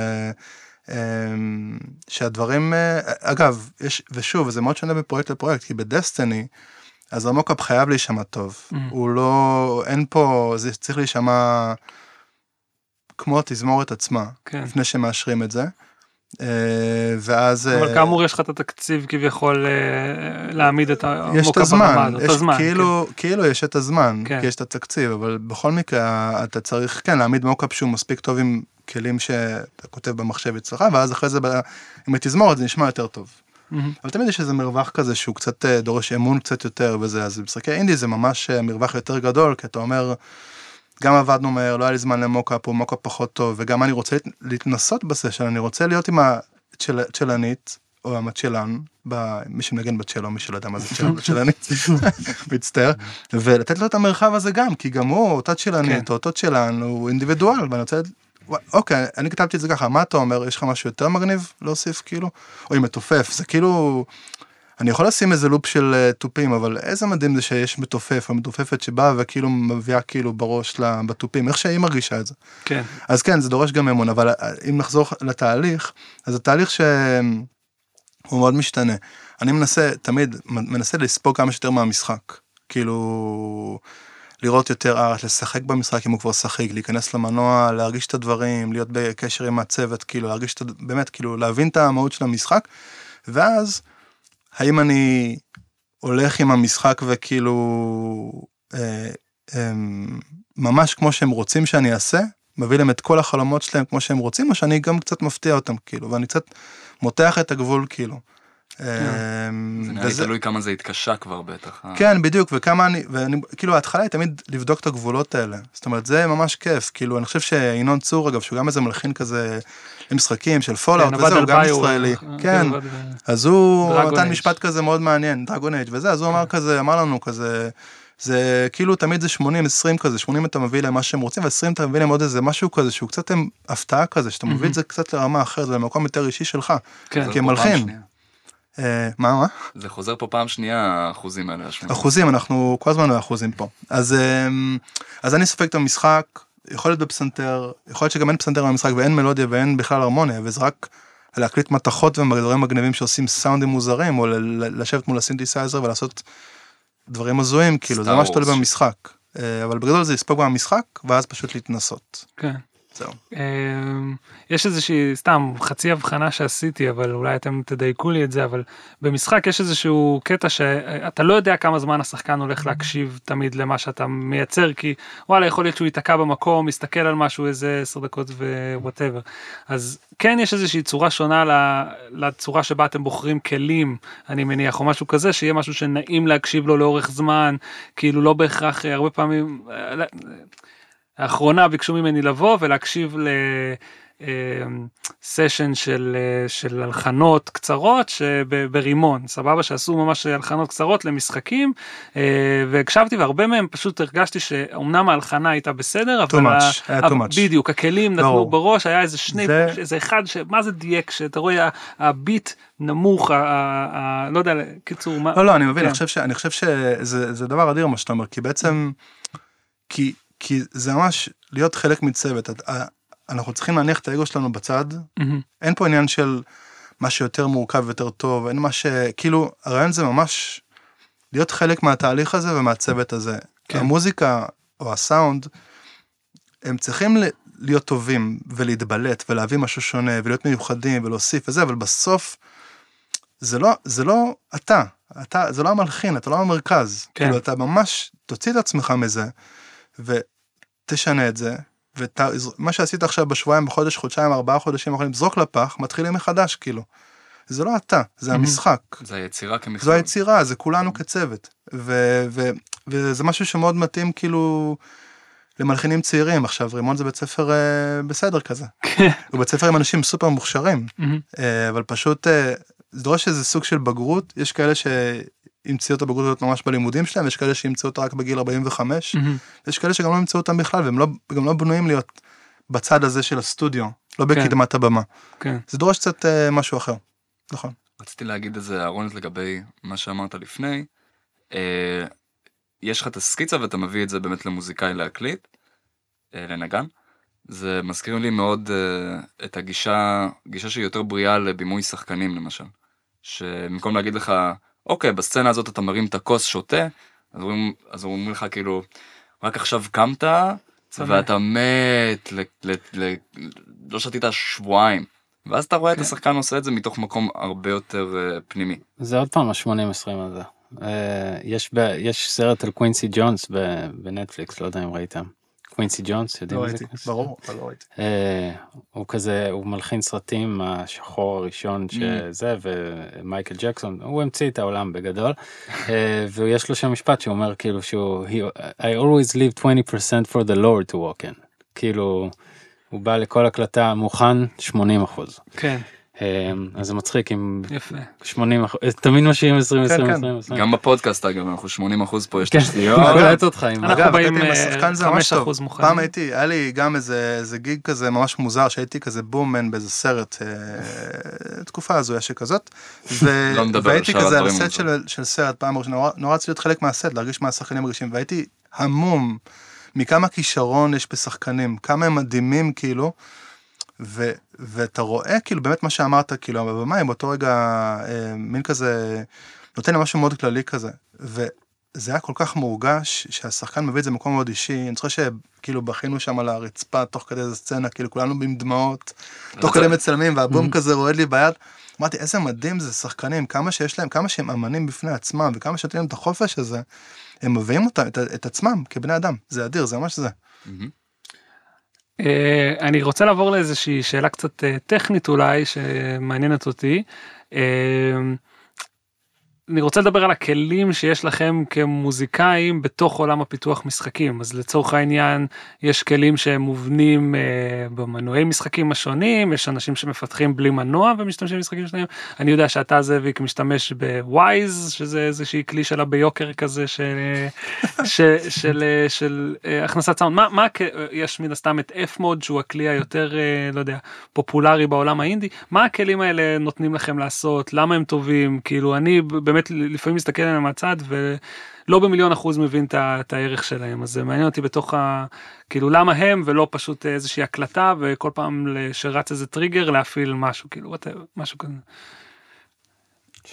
אמ, שהדברים אה, אגב יש ושוב זה מאוד שונה מפרויקט לפרויקט כי בדסטיני אז המוקאפ חייב להישמע טוב Mm. הוא לא אין פה זה צריך להישמע כמו התזמורת עצמה כן. לפני שמאשרים את זה. אה, ואז אבל אה, כאמור יש לך את התקציב כביכול אה, להעמיד את את ברמה הזמן, הזאת, יש הזמן, כאילו, כאילו יש את הזמן, כן. כי יש את התקציב, אבל בכל מקרה אתה צריך כן להעמיד מוקאפ שהוא מספיק טוב עם כלים שאתה כותב במחשב אצלך, ואז אחרי זה עם התזמורת זה נשמע יותר טוב. כן. מהמם. אבל תמיד יש איזה מרווח כזה שהוא קצת דורש אמון קצת יותר וזה, אז במשחקי אינדי זה ממש מרווח יותר גדול, כי אתה אומר, גם עבדנו מהר, לא היה לי זמן למוקאפ, או מוקאפ פחות טוב, וגם אני רוצה להת- להתנסות בסשן, אני רוצה להיות עם הצ'לנית, או המצ'לן, מי שמנגן בצ'לו, מי שלא יודע מה זה צ'לנית, מצטער, ולתת לו את המרחב הזה גם, כי גם הוא, אותה צ'לנית, כן. או אותו צ'לן, הוא אינדיבידואל, ואני רוצה... אוקיי, אני כתבתי את זה ככה, מה אתה אומר, יש לך משהו יותר מגניב להוסיף כאילו? או עם מתופף, זה כאילו... אני יכול לשים איזה לופ של אה, תופים, אבל איזה מדהים זה שיש מתופף, או מתופפת שבאה וכאילו מביאה כאילו בראש בתופים, איך שהיא מרגישה את זה. כן. אז כן, זה דורש גם אמון, אבל אה, אם נחזור לתהליך, אז התהליך ש... הוא מאוד משתנה. אני מנסה, תמיד, מנסה לספוג כמה שיותר מהמשחק. כאילו, לראות יותר ארט, לשחק במשחק אם הוא כבר שחק, להיכנס למנוע, להרגיש את הדברים, להיות בקשר עם הצוות, כאילו, להרגיש את, באמת, כאילו, להבין את המהות של המשחק, ואז, האם אני הולך עם המשחק וכאילו, אה, אה, ממש כמו שהם רוצים שאני אעשה, מביא להם את כל החלומות שלהם כמו שהם רוצים, או שאני גם קצת מפתיע אותם, כאילו, ואני קצת מותח את הגבול, כאילו. כן. אמ, זה נראה לי תלוי כמה זה התקשה כבר בטח. אה. כן, בדיוק, וכמה אני, ואני, כאילו ההתחלה היא תמיד לבדוק את הגבולות האלה. זאת אומרת, זה ממש כיף, כאילו, אני חושב שאינון צור, אגב, שהוא גם איזה מלחין כזה למשחקים של Fallout כן, וזה, הוא גם ישראלי. כן, ב- אז הוא נתן. משפט כזה מאוד מעניין, Dragon Age וזה, אז הוא אמר כזה, אמר לנו כזה, זה כאילו תמיד זה 80-20 כזה, 80 אתה מביא להם מה שהם רוצים, ו-20 אתה מביא להם עוד איזה משהו כזה, שהוא קצת הפתעה כזה, שאתה מביא את זה קצת לרמה אחרת, ולמקום יותר אישי שלך, כן. כמלחין. מה, מה? זה חוזר פה פעם שנייה האחוזים האלה. אחוזים, אנחנו כל הזמן באחוזים פה. אז, אמ, אז אני סופג את המשחק, יכול להיות בפסנתר, יכול להיות שגם אין פסנתר במשחק ואין מלודיה ואין בכלל הרמוניה, וזה רק להקליט מתכות ודברים מגניבים שעושים סאונדים מוזרים, או לשבת מול הסינתסייזר ולעשות דברים הזויים, כאילו, זה ממש תלוי. במשחק. אה, אבל בגדול זה לספוג במשחק, ואז פשוט להתנסות. כן. אמ, יש איזושהי סתם חצי הבחנה שעשיתי אבל אולי אתם תדייקו לי את זה אבל במשחק יש איזשהו קטע שאתה לא יודע כמה זמן השחקן הולך להקשיב תמיד למה שאתה מייצר כי וואלה יכול להיות שהוא ייתקע במקום מסתכל על משהו איזה 10 דקות ו whatever אז כן יש איזושהי צורה שונה לצורה שבה אתם בוחרים כלים אני מניח או משהו כזה שיהיה משהו שנעים להקשיב לו לאורך זמן כאילו לא בהכרח אה, הרבה פעמים. אה, לאחרונה ביקשו ממני לבוא ולהקשיב לסשן של, אה, של הלחנות קצרות שברימון, סבבה, שעשו ממש הלחנות קצרות למשחקים, אה, והקשבתי והרבה מהם פשוט הרגשתי שאומנם ההלחנה הייתה בסדר, אבל, much, ה- היה too much. בדיוק, הכלים נתנו. בראש, היה איזה שני, זה- איזה אחד, שמה זה דייק, שאתה רואה הביט נמוך, ה- ה- ה- לא יודע, קיצור, מה, לא, לא, אני מבין, כן. אני חושב ש- שזה זה דבר אדיר מה שאתה אומר, כי בעצם, כי, כי זה ממש להיות חלק מצוות. אנחנו צריכים להניח את האגו שלנו בצד, מהמם, אין פה עניין של מה שיותר מורכב ויותר טוב, אין מה ש... כאילו, הרעיון זה ממש להיות חלק מהתהליך הזה ומהצוות הזה. כן. המוזיקה או הסאונד, הם צריכים להיות טובים ולהתבלט ולהביא משהו שונה ולהיות מיוחדים ולהוסיף וזה, אבל בסוף זה לא, זה לא אתה, אתה, זה לא המלחין, אתה לא המרכז. כן. כאילו, אתה ממש תוציא את עצמך מזה ותשנה את זה. ומה שעשית עכשיו בשבועיים, בחודש, חודשיים, ארבעה חודשים האחרונים, זרוק לפח, מתחילים מחדש, כאילו. זה לא אתה, זה. המשחק. זה היצירה כמכלול. זו היצירה, זה כולנו כצוות. ו- ו- וזה משהו שמאוד מתאים כאילו למלחינים צעירים. עכשיו, רימון זה בית ספר אה, בסדר כזה. הוא בית ספר עם אנשים סופר מוכשרים, אה, אבל פשוט אה, זה דורש איזה סוג של בגרות. יש כאלה שימצאו את הבגרות הזאת ממש בלימודים שלהם, יש כאלה שימצאו אותה רק בגיל 45, מהמם, יש כאלה שגם לא ימצאו אותם בכלל, והם לא, גם לא בנויים להיות בצד הזה של הסטודיו, לא בקדמת הבמה. כן, זה דורש קצת אה, משהו אחר. נכון. רציתי להגיד איזה אהרונת לגבי מה שאמרת לפני. אה, יש לך את הסקיצה ואתה מביא את זה באמת למוזיקאי להקליט, אה, לנגן. זה מזכיר לי מאוד אה, את הגישה, גישה שהיא יותר בריאה לבימוי שחקנים למשל. שבמקום להגיד לך, אוקיי, בסצנה הזאת אתה מרים את הכוס, שותה, אז אומרים, אז אומרים לך כאילו, רק עכשיו קמת, צמא. ואתה מת, ל, ל, ל, לא שתית שבועיים. ואז אתה רואה את כן. השחקן עושה את זה מתוך מקום הרבה יותר אה, פנימי. זה עוד פעם ה-80-20 הזה. אה, יש, ב, יש סרט על קווינסי ג'ונס בנטפליקס, לא יודע אם ראיתם. קווינסי ג'ונס, יודעים לא מי זה? ראיתי? ברור, אבל לא ראיתי. אה, הוא כזה, הוא מלחין סרטים השחור הראשון שזה, ומייקל ג'קסון, הוא המציא את העולם בגדול, אה, ויש לו שם משפט שאומר כאילו שהוא, I always leave 20% for the Lord to walk in, כאילו, הוא בא לכל הקלטה מוכן 80 אחוז. כן, אז זה מצחיק אם יפה. 80 אחוז, תמיד משאירים 20 כן, 20 כן. 20 20. גם בפודקאסט אגב, אנחנו 80 אחוז פה, יש כן, תשתיות. עם אנחנו באים, אה, השחקן זה ממש טוב. 5% מוכנים. פעם הייתי, היה לי גם איזה איזה גיג כזה ממש מוזר, שהייתי כזה בוממן באיזה סרט, אה, תקופה הזויה שכזאת. לא והייתי כזה על הסט של- סרט פעם ראשונה, נורא- נורא רציתי להיות חלק מהסט, להרגיש מה השחקנים מרגישים, והייתי המום מכמה כישרון יש בשחקנים, כמה הם מדהימים כאילו. ו, ואתה רואה כאילו באמת מה שאמרת, כאילו הבמאי באותו רגע אה, מין כזה, נותן לי משהו מאוד כללי כזה. וזה היה כל כך מורגש שהשחקן מביא את זה במקום מאוד אישי, אני זוכר שכאילו בכינו שם על הרצפה תוך כדי איזה סצנה, כאילו כולנו עם דמעות, תוך כדי מצלמים והבום כזה רועד לי ביד. אמרתי איזה מדהים זה שחקנים, כמה שיש להם, כמה שהם אמנים בפני עצמם וכמה שנותנים להם את החופש הזה, הם מביאים אותם, את, את עצמם כבני אדם, זה אדיר, זה ממש זה. מהמם. אה, אני רוצה לעבור לאיזושהי שאלה קצת אה, טכנית אולי שמעניינת אותי. אה, אני רוצה לדבר על הכלים שיש לכם כמוזיקאים בתוך עולם הפיתוח משחקים. אז לצורך העניין יש כלים שהם מובנים אה, במנועי משחקים השונים יש אנשים שמפתחים בלי מנוע ומשתמשים במשחקים שלהם אני יודע שאתה זאביק משתמש בווייז שזה איזושהי כלי שלה ביוקר כזה של של של, של אה, הכנסת סאונד. מה מה יש מן הסתם את f מוד שהוא הכלי היותר אה, לא יודע פופולרי בעולם האינדי מה הכלים האלה נותנים לכם לעשות? למה הם טובים? כאילו אני באמת לפעמים מסתכל עליהם מהצד ולא במיליון אחוז מבין את הערך שלהם אז זה מעניין אותי בתוך ה... כאילו למה הם ולא פשוט איזושהי הקלטה וכל פעם שרץ איזה טריגר להפעיל משהו כאילו משהו כזה.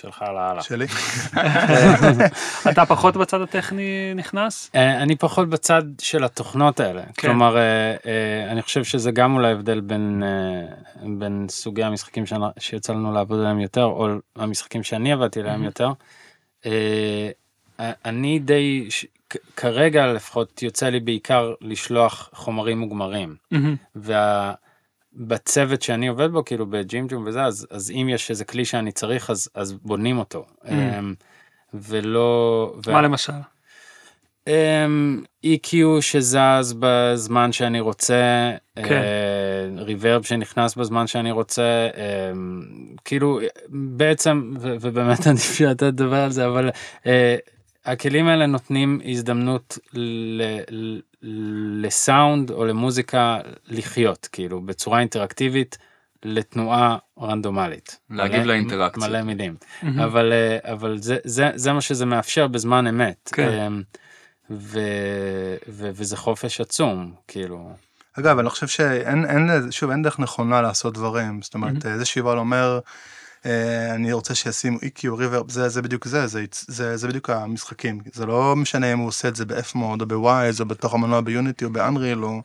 שלך לאללה. שלי. אתה פחות בצד הטכני נכנס? אה, אני פחות בצד של התוכנות האלה. כן. כלומר, אה, אה, אני חושב שזה גם אולי הבדל בין, בין סוגי המשחקים שיצא לנו לעבוד עליהם יותר, או המשחקים שאני עבדתי עליהם יותר. אני די, כרגע לפחות יוצא לי בעיקר לשלוח חומרים מוגמרים. ובצוות שאני עובד בו כאילו בג'ימג'ום וזה אז אז אם יש איזה כלי שאני צריך אז אז בונים אותו אמ, ולא ו- מה למשל? אמ, EQ שזז בזמן שאני רוצה, כן. ריברב שנכנס בזמן שאני רוצה, אמ, כאילו בעצם, ו- ובאמת עדיף שאתה תדבר על זה, אבל אה, הכלים האלה נותנים הזדמנות לסאונד או למוזיקה לחיות, כאילו בצורה אינטראקטיבית. לתנועה רנדומלית. להגיב מלא- לאינטראקציה. מלא מילים. אבל אה, אבל זה זה זה מה שזה מאפשר בזמן אמת כן. אמ, ו, ו, וזה חופש עצום כאילו אגב, אני חושב שאין, אין, שוב, אין דרך נכונה לעשות דברים. זאת אומרת, איזה שיבל אומר, אני רוצה שישימו EQ, ריברב, זה, זה בדיוק זה, זה, זה, זה בדיוק המשחקים. זה לא משנה אם הוא עושה את זה ב-F מוד או בווייז או בתוך המנוע ביוניטי או באנריל או...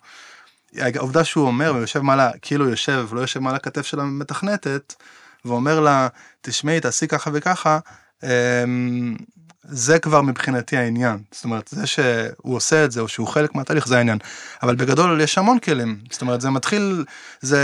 העובדה שהוא אומר, הוא יושב מעלה, כאילו יושב, לא יושב מעל הכתף של המתכנתת, ואומר לה, תשמעי, תעשי ככה וככה, אמ, זה כבר מבחינתי העניין. זאת אומרת, זה שהוא עושה את זה, או שהוא חלק מהתהליך, זה העניין. אבל בגדול יש המון כלים. זאת אומרת, זה מתחיל, זה...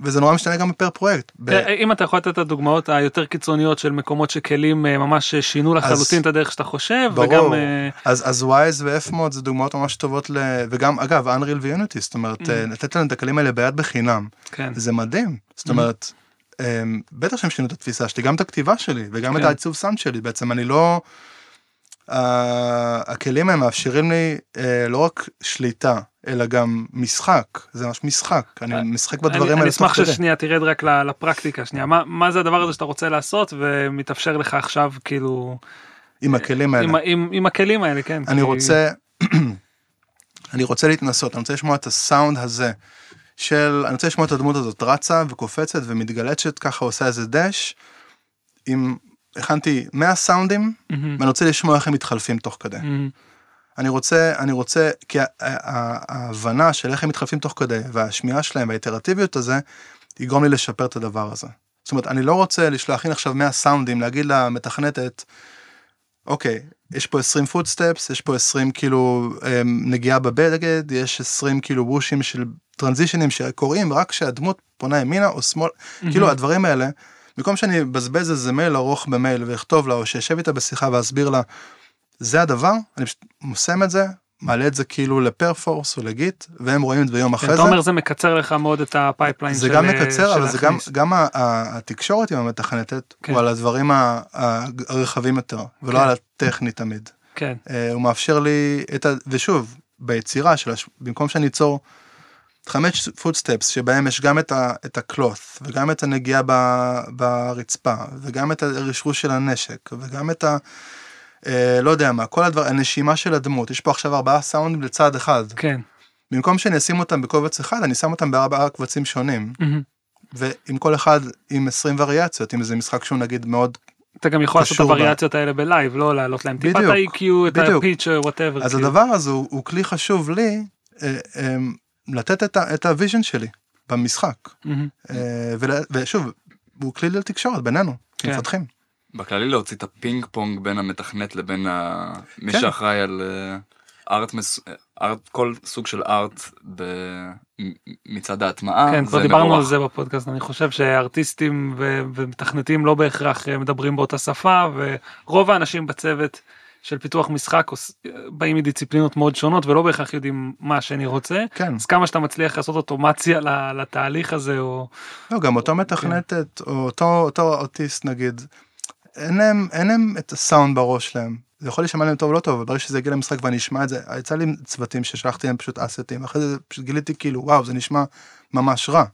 וזה נורא משתנה גם פר פרויקט. ב- אה, אם אתה יכול לתת את הדוגמאות היותר קיצוניות של מקומות שכלים אה, ממש שינו לחלוטין את הדרך שאתה חושב ברור. וגם אה, אז אז ווייז ו-F מוד זה דוגמאות ממש טובות ל... וגם אגב אנריל ויוניטי זאת אומרת אה, לתת להם את הכלים האלה ביד בחינם כן זה מדהים זאת אומרת אמ, בטח שהם שינו את התפיסה שלי גם את הכתיבה שלי וגם את כן. העיצוב סאונד שלי בעצם אני לא. ה- הכלים הם מאפשרים לי אה, לא רק שליטה אלא גם משחק זה ממש משחק אני משחק בדברים האלה. אני אשמח. ששנייה תרד רק לפרקטיקה שנייה מה מה זה הדבר הזה שאתה רוצה לעשות ומתאפשר לך עכשיו כאילו עם הכלים האלה. עם, ה- עם, עם הכלים האלה כן אני כי- רוצה, אני רוצה להתנסות, אני רוצה לשמוע את הסאונד הזה של, אני רוצה לשמוע את הדמות הזאת רצה וקופצת ומתגלצת, ככה עושה איזה דש. עם, הכנתי 100 סאונדים, מהמם, ואני רוצה לשמוע איך הם מתחלפים תוך כדי. מהמם, אני רוצה, אני רוצה, כי ההבנה של איך הם מתחלפים תוך כדי, והשמיעה שלהם והאיטרטיביות הזה, יגרום לי לשפר את הדבר הזה. זאת אומרת, אני לא רוצה לשלוח, הנה עכשיו 100 סאונדים, להגיד למתכנתת, אוקיי, יש פה 20 פוטסטפס, יש פה 20 כאילו אמ, נגיעה בבגד, יש 20 כאילו וושים של טרנזישנים שקורים רק כשהדמות פונה ימינה או שמאל, כאילו הדברים האלה, במקום שאני אבזבז איזה מייל ארוך במייל ואכתוב לה, או שישב איתה בשיחה ואסביר לה, זה הדבר, אני פשוט מסיים את זה, מעלה את זה כאילו לפרפורס או לגיט, והם רואים את זה יום כן, אחרי אתה זה. אומר זה מקצר לך מאוד את ה pipeline זה של, גם אה, מקצר, אבל זה גם. גם התקשורת עם המתכנתת, כן. הוא על הדברים הרחבים יותר, ולא כן. על הטכני תמיד. כן אה, הוא מאפשר לי את ה... ושוב, ביצירה של, הש... במקום שאני אצור חמש footsteps שבהם יש גם את, ה... את ה cloth וגם את הנגיעה ב... ברצפה וגם את הרשרוש של הנשק וגם את ה... אה, לא יודע מה, כל הדבר, הנשימה של הדמות, יש פה עכשיו ארבעה סאונדים לצד אחד, כן במקום שאני אשים אותם בקובץ אחד, אני שם אותם בארבעה קבצים שונים. מהמם. ועם כל אחד עם 20 וריאציות, אם זה משחק שהוא נגיד מאוד... אתה גם יכול לעשות את קשור ב- הווריאציות האלה ב live, לא להעלות להם טיפה את ה-EQ, את. ה pitch, whatever. אז הדבר הזה הוא, הוא כלי חשוב לי אה, אה, לתת את, ה- את ה vision שלי במשחק. אה, ול- ושוב, הוא כלי לתקשורת בינינו, כן. כמפתחים. בכללי להוציא את הפינג פונג בין המתכנת לבין ה... מי כן. שאחראי על אה, ארט, מס... ארט, כל סוג של ארט ב... מצד ההטמעה, כן, כבר דיברנו על מבורך. זה בפודקאסט, אני חושב שארטיסטים ו- ומתכנתים לא בהכרח אה, מדברים באותה שפה, ורוב האנשים בצוות של פיתוח משחק באים מדיציפלינות מאוד שונות ולא בהכרח יודעים מה השני רוצה, כן, אז כמה שאתה מצליח לעשות אוטומציה ל- לתהליך הזה, או... לא, גם אותו מתכנתת, או אותו, אותו אוטיסט נגיד, אין להם, אין להם את הסאונד בראש שלהם. זה יכול להישמע להם טוב או לא טוב, אבל ברגע שזה יגיע למשחק ואני אשמע את זה, יצא לי צוותים ששלחתי להם פשוט אסטים, אחרי זה פשוט גיליתי כאילו, וואו, זה נשמע ממש רע.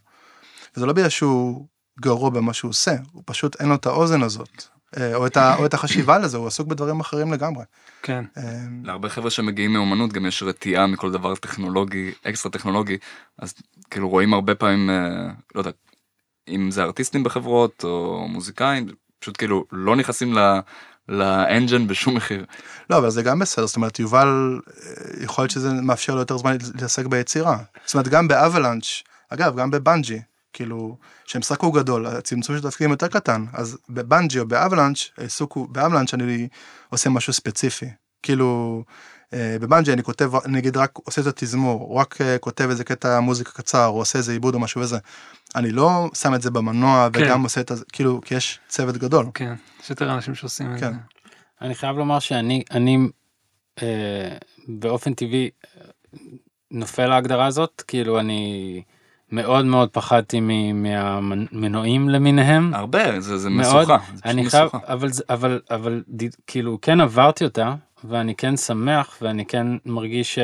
וזה לא בגלל שהוא גרוע במה שהוא עושה, הוא פשוט אין לו את האוזן הזאת, אה, או את, ה, או את החשיבה לזה, הוא עסוק בדברים אחרים לגמרי. כן, אה, להרבה חבר'ה שמגיעים מאומנות גם יש רתיעה מכל דבר טכנולוגי, אקסטרה טכנולוגי, אז כאילו רואים הרבה פעמים, אה, לא יודע, אם זה ארטיסטים בחברות או מוזיקאים, פשוט כאילו לא נכנסים ל... ל engine בשום מחיר. לא, אבל זה גם בסדר, זאת אומרת, יובל, אה, יכול להיות שזה מאפשר לו יותר זמן להתעסק ביצירה. זאת אומרת, גם ב Avalanche, אגב, גם בבנג'י, כאילו, שהמשחק הוא גדול, הצמצום של תפקידים יותר קטן, אז בבנג'י או ב Avalanche, העיסוק הוא, ב Avalanche אני עושה משהו ספציפי. כאילו, אה, בבנג'י אני כותב, נגיד רק עושה את התזמור, או רק אה, כותב איזה קטע מוזיקה קצר, או עושה איזה עיבוד או משהו וזה. אני לא שם את זה במנוע כן. וגם עושה את זה, כאילו, כי יש צוות גדול. כן, יש יותר אנשים שעושים את זה. כן. אני חייב לומר שאני אני אה, באופן טבעי אה, נופל להגדרה הזאת כאילו אני מאוד מאוד פחדתי מ- מהמנועים למיניהם. הרבה, זה, זה מאוד. משוכה. זה פשוט אני חייב משוכה. אבל אבל אבל כאילו כן עברתי אותה ואני כן שמח ואני כן מרגיש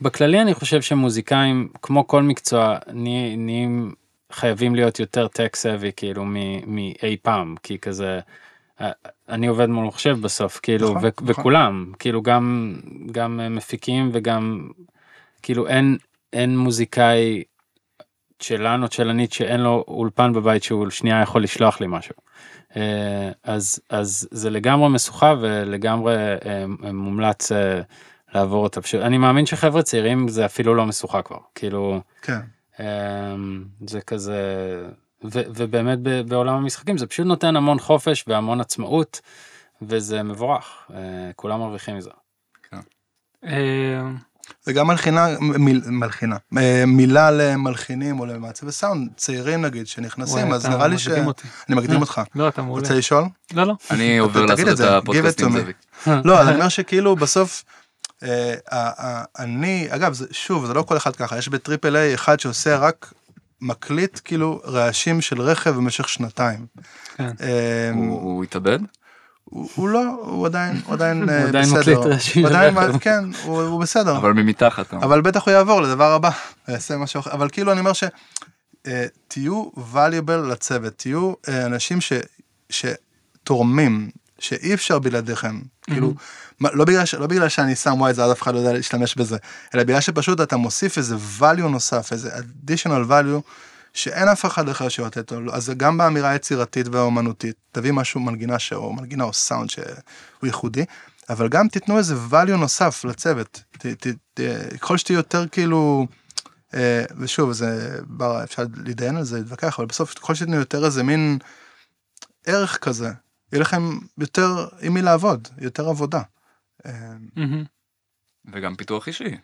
שבכללי אני חושב שמוזיקאים כמו כל מקצוע נה- נהיים חייבים להיות יותר טק סאבי כאילו מאי פעם כי כזה. אה, אני עובד מול מחשב בסוף כאילו נכון, ו- נכון. וכולם כאילו גם גם אה, מפיקים וגם כאילו אין אין מוזיקאי שלנו צ'לנית שאין לו אולפן בבית שהוא שנייה יכול לשלוח לי משהו. אה, אז אז זה לגמרי משוכה ולגמרי אה, מומלץ אה, לעבור אותה פשוט אני מאמין שחבר'ה צעירים זה אפילו לא משוכה כבר כאילו כן. זה כזה ו, ובאמת ב- בעולם המשחקים זה פשוט נותן המון חופש והמון עצמאות וזה מבורך כולם מרוויחים מזה. וגם מלחינה, מיל, מלחינה, אה, מילה למלחינים או למעצבי סאונד, צעירים נגיד שנכנסים, וואי, אז נראה לי מקדים אותי. מקדים אותך. לא, אתה מעולה. רוצה לשאול? לא, לא. אני עובר לעשות את הפודקאסט עם. זאביק. לא, אני אומר שכאילו בסוף, אה, אני, אגב, זה- שוב, זה לא כל אחד ככה, יש בטריפל איי אחד שעושה רק מקליט כאילו רעשים של רכב במשך שנתיים. כן. אה, הוא הוא התאבד? הוא הוא לא, הוא עדיין, הוא עדיין אה, הוא עדיין בסדר. מקליט רעשים הוא עדיין, רכב. כן, הוא הוא בסדר. אבל ממתחת. אה. אבל בטח הוא יעבור לדבר הבא, יעשה משהו אחר, אבל כאילו אני אומר שתהיו valuable לצוות, תהיו אה, אנשים ש, שתורמים, שאי אפשר בלעדיכם, כאילו, לא בגלל, ש- לא בגלל שאני שם וואי זה אף אחד לא יודע להשתמש בזה, אלא בגלל שפשוט אתה מוסיף איזה value נוסף, איזה additional value, שאין אף אחד אחר שיותר טוב, אז גם באמירה היצירתית והאומנותית, תביא משהו מנגינה ש... או מנגינה או סאונד שהוא ייחודי, אבל גם תיתנו איזה value נוסף לצוות, ת, ת, ת, ככל שתהיו יותר כאילו, אה, ושוב זה בר, אפשר להתדיין על זה להתווכח אבל בסוף ככל שתיתנו יותר איזה מין ערך כזה יהיה לכם יותר עם מי לעבוד יותר עבודה. אה, מהמם. וגם פיתוח אישי.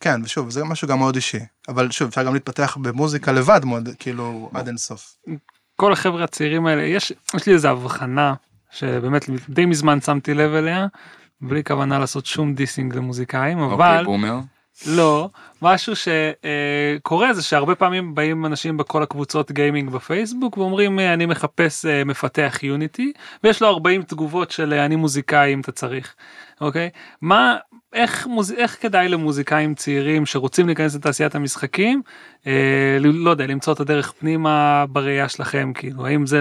כן ושוב זה משהו גם מאוד אישי אבל שוב אפשר גם להתפתח במוזיקה לבד מאוד כאילו עד אינסוף. כל החבר'ה הצעירים האלה, יש, יש לי איזו הבחנה שבאמת די מזמן שמתי לב אליה, בלי כוונה לעשות שום דיסינג למוזיקאים, אוקיי, אבל בומר. לא, משהו שקורה זה שהרבה פעמים באים אנשים בכל הקבוצות גיימינג בפייסבוק ואומרים אה, אני מחפש אה, מפתח יוניטי ויש לו 40 תגובות של אה, אני מוזיקאי אם אתה צריך, אוקיי? מה, איך, מוז... איך כדאי למוזיקאים צעירים שרוצים להיכנס לתעשיית המשחקים, אה, לא יודע, למצוא את הדרך פנימה בראייה שלכם, כאילו, האם זה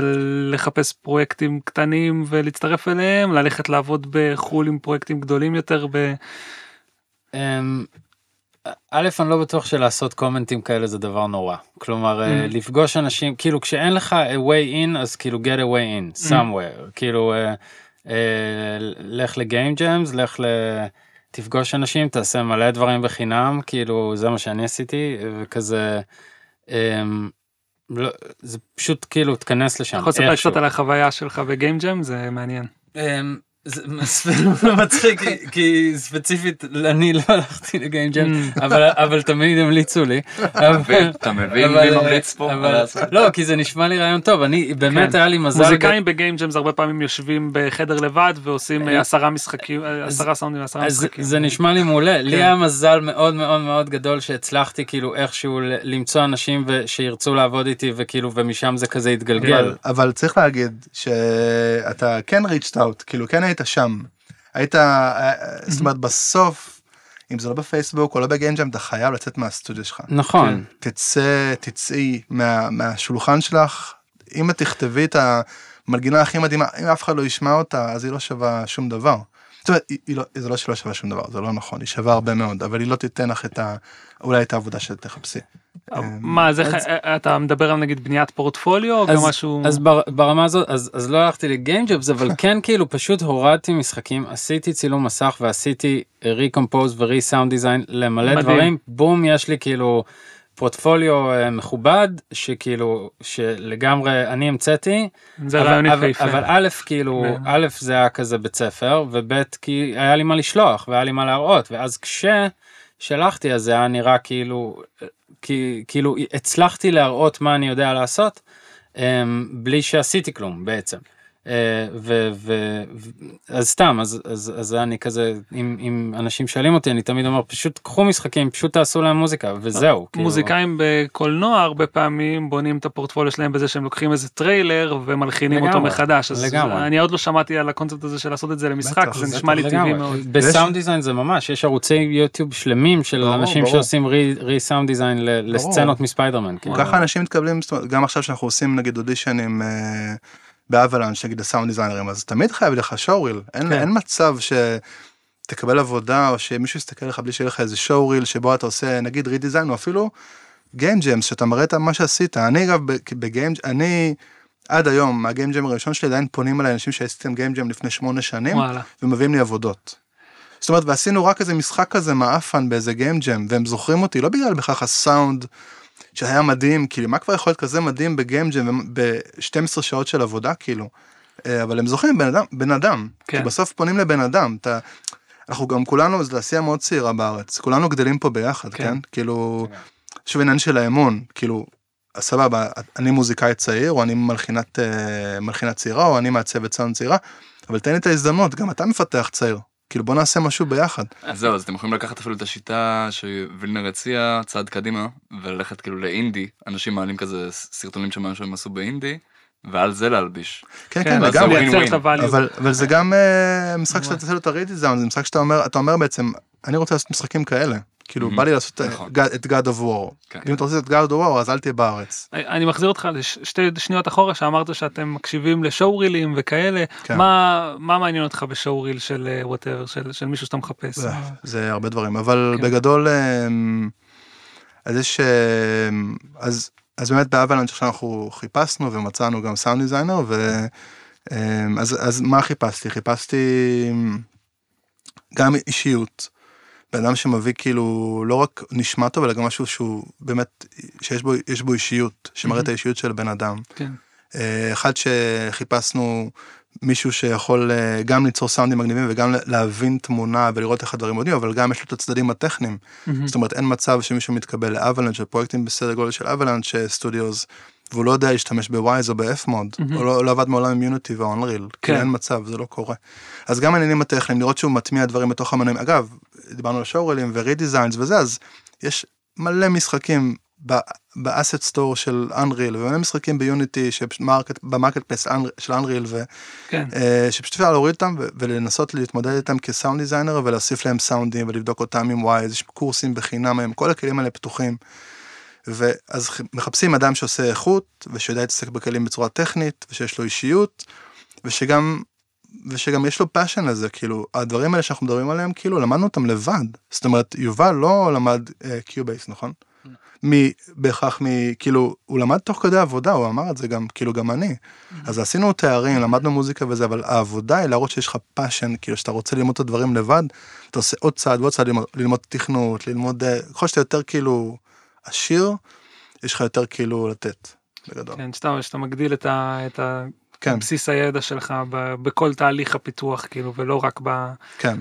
לחפש פרויקטים קטנים ולהצטרף אליהם, ללכת לעבוד בחו"ל עם פרויקטים גדולים יותר ב... א', אני לא בטוח שלעשות קומנטים כאלה זה דבר נורא. כלומר, אה, Mm. לפגוש אנשים, כאילו כשאין לך a way in, אז כאילו get a way in, Mm. somewhere. כאילו, אה, אה, לך לגיים ג'אמס, לך ל... תפגוש אנשים, תעשה מלא דברים בחינם, כאילו, זה מה שאני עשיתי, וכזה... אמ, לא, זה פשוט כאילו תכנס לשם. אתה יכול לספר. קצת על החוויה שלך בגיים ג'ם זה מעניין. זה מצחיק כי- ספציפית אני לא הלכתי לגיים ג'ם Mm. אבל אבל תמיד המליצו לי. אתה מבין אבל- מי ממליץ פה? לא כי זה נשמע לי רעיון טוב אני באמת כן. היה לי מזל. מוזיקאים בגיים ג'ם זה הרבה פעמים יושבים בחדר לבד ועושים אה, עשרה משחקים אה, עשרה סאונדים עשרה משחקים. זה נשמע לי מעולה לי כן. היה מזל מאוד מאוד מאוד גדול שהצלחתי כאילו איכשהו למצוא אנשים שירצו לעבוד איתי וכאילו ומשם זה כזה התגלגל. אבל, אבל צריך להגיד שאתה כן ריצ'ט אאוט כאילו כן היית שם היית אה, זאת אומרת בסוף אם זה לא בפייסבוק או לא בגיינג'ם אתה חייב לצאת מהסטודיו שלך נכון. תצא תצאי מה, מהשולחן שלך אם את תכתבי את המנגינה הכי מדהימה אם אף אחד לא ישמע אותה אז היא לא שווה שום דבר. זאת אומרת, היא, היא לא, זה לא שלא שווה שום דבר זה לא נכון היא שווה הרבה מאוד אבל היא לא תיתן לך את ה... אולי את העבודה שתחפשי. מה זה אה, אתה מדבר על נגיד בניית פורטפוליו או משהו אז בר, ברמה הזאת אז, לא הלכתי לגיים ג'אבס אבל כן כאילו פשוט הורדתי משחקים עשיתי צילום מסך ועשיתי ריקומפוז ורי-סאונד דיזיין למלא. דברים בום יש לי כאילו פורטפוליו אה, מכובד שכאילו שלגמרי אני המצאתי זה אבל, א' כאילו כן. א' זה היה כזה בית ספר וב' כי היה לי מה לשלוח והיה לי מה להראות ואז כששלחתי אז זה היה נראה כאילו כי כאילו הצלחתי להראות מה אני יודע לעשות אמ, בלי שעשיתי כלום בעצם. אה, ו, ו, אז סתם אז, אז, אז אני כזה אם, אם אנשים שואלים אותי אני תמיד אומר פשוט קחו משחקים פשוט תעשו להם מוזיקה וזהו. כאילו. מוזיקאים בקולנוע הרבה פעמים בונים את הפורטפוליו שלהם בזה שהם לוקחים איזה טריילר ומלחינים אותו לגמרי, מחדש אז לגמרי. אני עוד לא שמעתי על הקונספט הזה של לעשות את זה למשחק בטח, זה בטח, נשמע לי טבעי. מאוד. ב sound design זה ממש יש ערוצי יוטיוב שלמים של ברור, אנשים ברור. שעושים רי סאונד דיזיין לסצנות מספיידרמן. כאילו. ככה אנשים מתקבלים גם עכשיו שאנחנו עושים נגיד אודישנים אה, באבלנש נגיד הסאונד דיזיינרים אז תמיד חייב לך שואו-ריל אין, כן. אין מצב שתקבל עבודה או שמישהו יסתכל לך בלי שיהיה לך איזה שואו-ריל שבו אתה עושה נגיד רידיזיין או אפילו גיים ג'מס שאתה מראה את מה שעשית אני אגב בגיים אני עד היום מהגיים ג'ם הראשון שלי עדיין פונים אליי אנשים שעשיתם גיים ג'ם לפני שמונה שנים וואלה. ומביאים לי עבודות. זאת אומרת ועשינו רק איזה משחק כזה מעפן באיזה גיים ג'ם והם זוכרים אותי לא בגלל בכך הסאונד שהיה מדהים כאילו מה כבר יכול להיות כזה מדהים בגיים ג'ם ב-12 שעות של עבודה כאילו. אה, אבל הם זוכרים בן אדם בן אדם כן. כי בסוף פונים לבן אדם אתה. אנחנו גם כולנו זו תעשייה מאוד צעירה בארץ כולנו גדלים פה ביחד כן. כן, כאילו שוב עניין של האמון כאילו סבבה אני מוזיקאי צעיר או אני מלחינת אה, מלחינת צעירה או אני מעצבת סאונד צעירה אבל תן לי את ההזדמנות גם אתה מפתח צעיר כאילו בוא נעשה משהו ביחד. אז זהו, אז אתם יכולים לקחת אפילו את השיטה שווילנר הציע צעד קדימה וללכת כאילו לאינדי, אנשים מעלים כזה סרטונים של מה שהם עשו באינדי, ועל זה להלביש. כן כן, כן לגמרי. אבל אבל זה גם אה, משחק שאתה תעשה לו את ה redesign זה משחק שאתה אומר אתה אומר בעצם אני רוצה לעשות משחקים כאלה כאילו. בא לי לעשות אה, נכון. את God of War כן. אם אתה רוצה את God of War אז אל תהיה בארץ. אני מחזיר אותך לשתי שניות אחורה שאמרת שאתם מקשיבים ל show reelים וכאלה כן. מה מה מעניין אותך ב show reel של whatever של של מישהו שאתה מחפש. זה- זה הרבה דברים אבל כן. בגדול אמ, אז יש אמ, אז אז באמת באבלנץ' עכשיו אנחנו חיפשנו ומצאנו גם סאונד דיזיינר ואז אז מה חיפשתי חיפשתי אמ, גם אישיות. בן אדם שמביא כאילו לא רק נשמע טוב אלא גם משהו שהוא באמת שיש בו יש בו אישיות שמראה את מהמם. האישיות של בן אדם. כן. אה, אחד שחיפשנו מישהו שיכול אה, גם ליצור סאונדים מגניבים וגם להבין תמונה ולראות איך הדברים עובדים אבל גם יש לו את הצדדים הטכניים מהמם. זאת אומרת אין מצב שמישהו מתקבל ל Avalanche לפרויקטים בסדר גודל של Avalanche Studios והוא לא יודע להשתמש ב Wwise או ב-FMOD מהמם. או לא, לא עבד מעולם עם Unity ו Unreal כן. כן. אין מצב זה לא קורה. אז גם העניינים הטכניים לראות שהוא מטמיע דברים בתוך המנועים אגב דיברנו על show reelים ו redesigns וזה אז יש מלא משחקים ב asset store של Unreal ומלא משחקים ב Unity ב marketplace של Unreal כן. אה, שפשוט אפשר להוריד אותם ולנסות להתמודד איתם כ sound designer ולהוסיף להם סאונדים ולבדוק אותם עם וואי, יש קורסים בחינם היום, כל הכלים האלה פתוחים. ואז מחפשים אדם שעושה איכות ושיודע להתעסק בכלים בצורה טכנית ושיש לו אישיות ושגם ושגם יש לו passion לזה, כאילו, הדברים האלה שאנחנו מדברים עליהם, כאילו, למדנו אותם לבד. זאת אומרת, יובל לא למד Cubase, נכון? מ... בהכרח מ... כאילו, הוא למד תוך כדי עבודה, הוא אמר את זה גם, כאילו, גם אני. אז עשינו תארים, למדנו מוזיקה וזה, אבל העבודה היא להראות שיש לך passion, כאילו, שאתה רוצה ללמוד את הדברים לבד, אתה עושה עוד צעד ועוד צעד, ללמוד, ללמוד תכנות, ללמוד, אה, ככל שאתה יותר כאילו עשיר, יש לך יותר כאילו לתת, בגדול. כן, שאתה, שאתה מגדיל את, ה, את ה, כן, בסיס הידע שלך ב, בכל תהליך הפיתוח, כאילו, ולא רק ב... כן.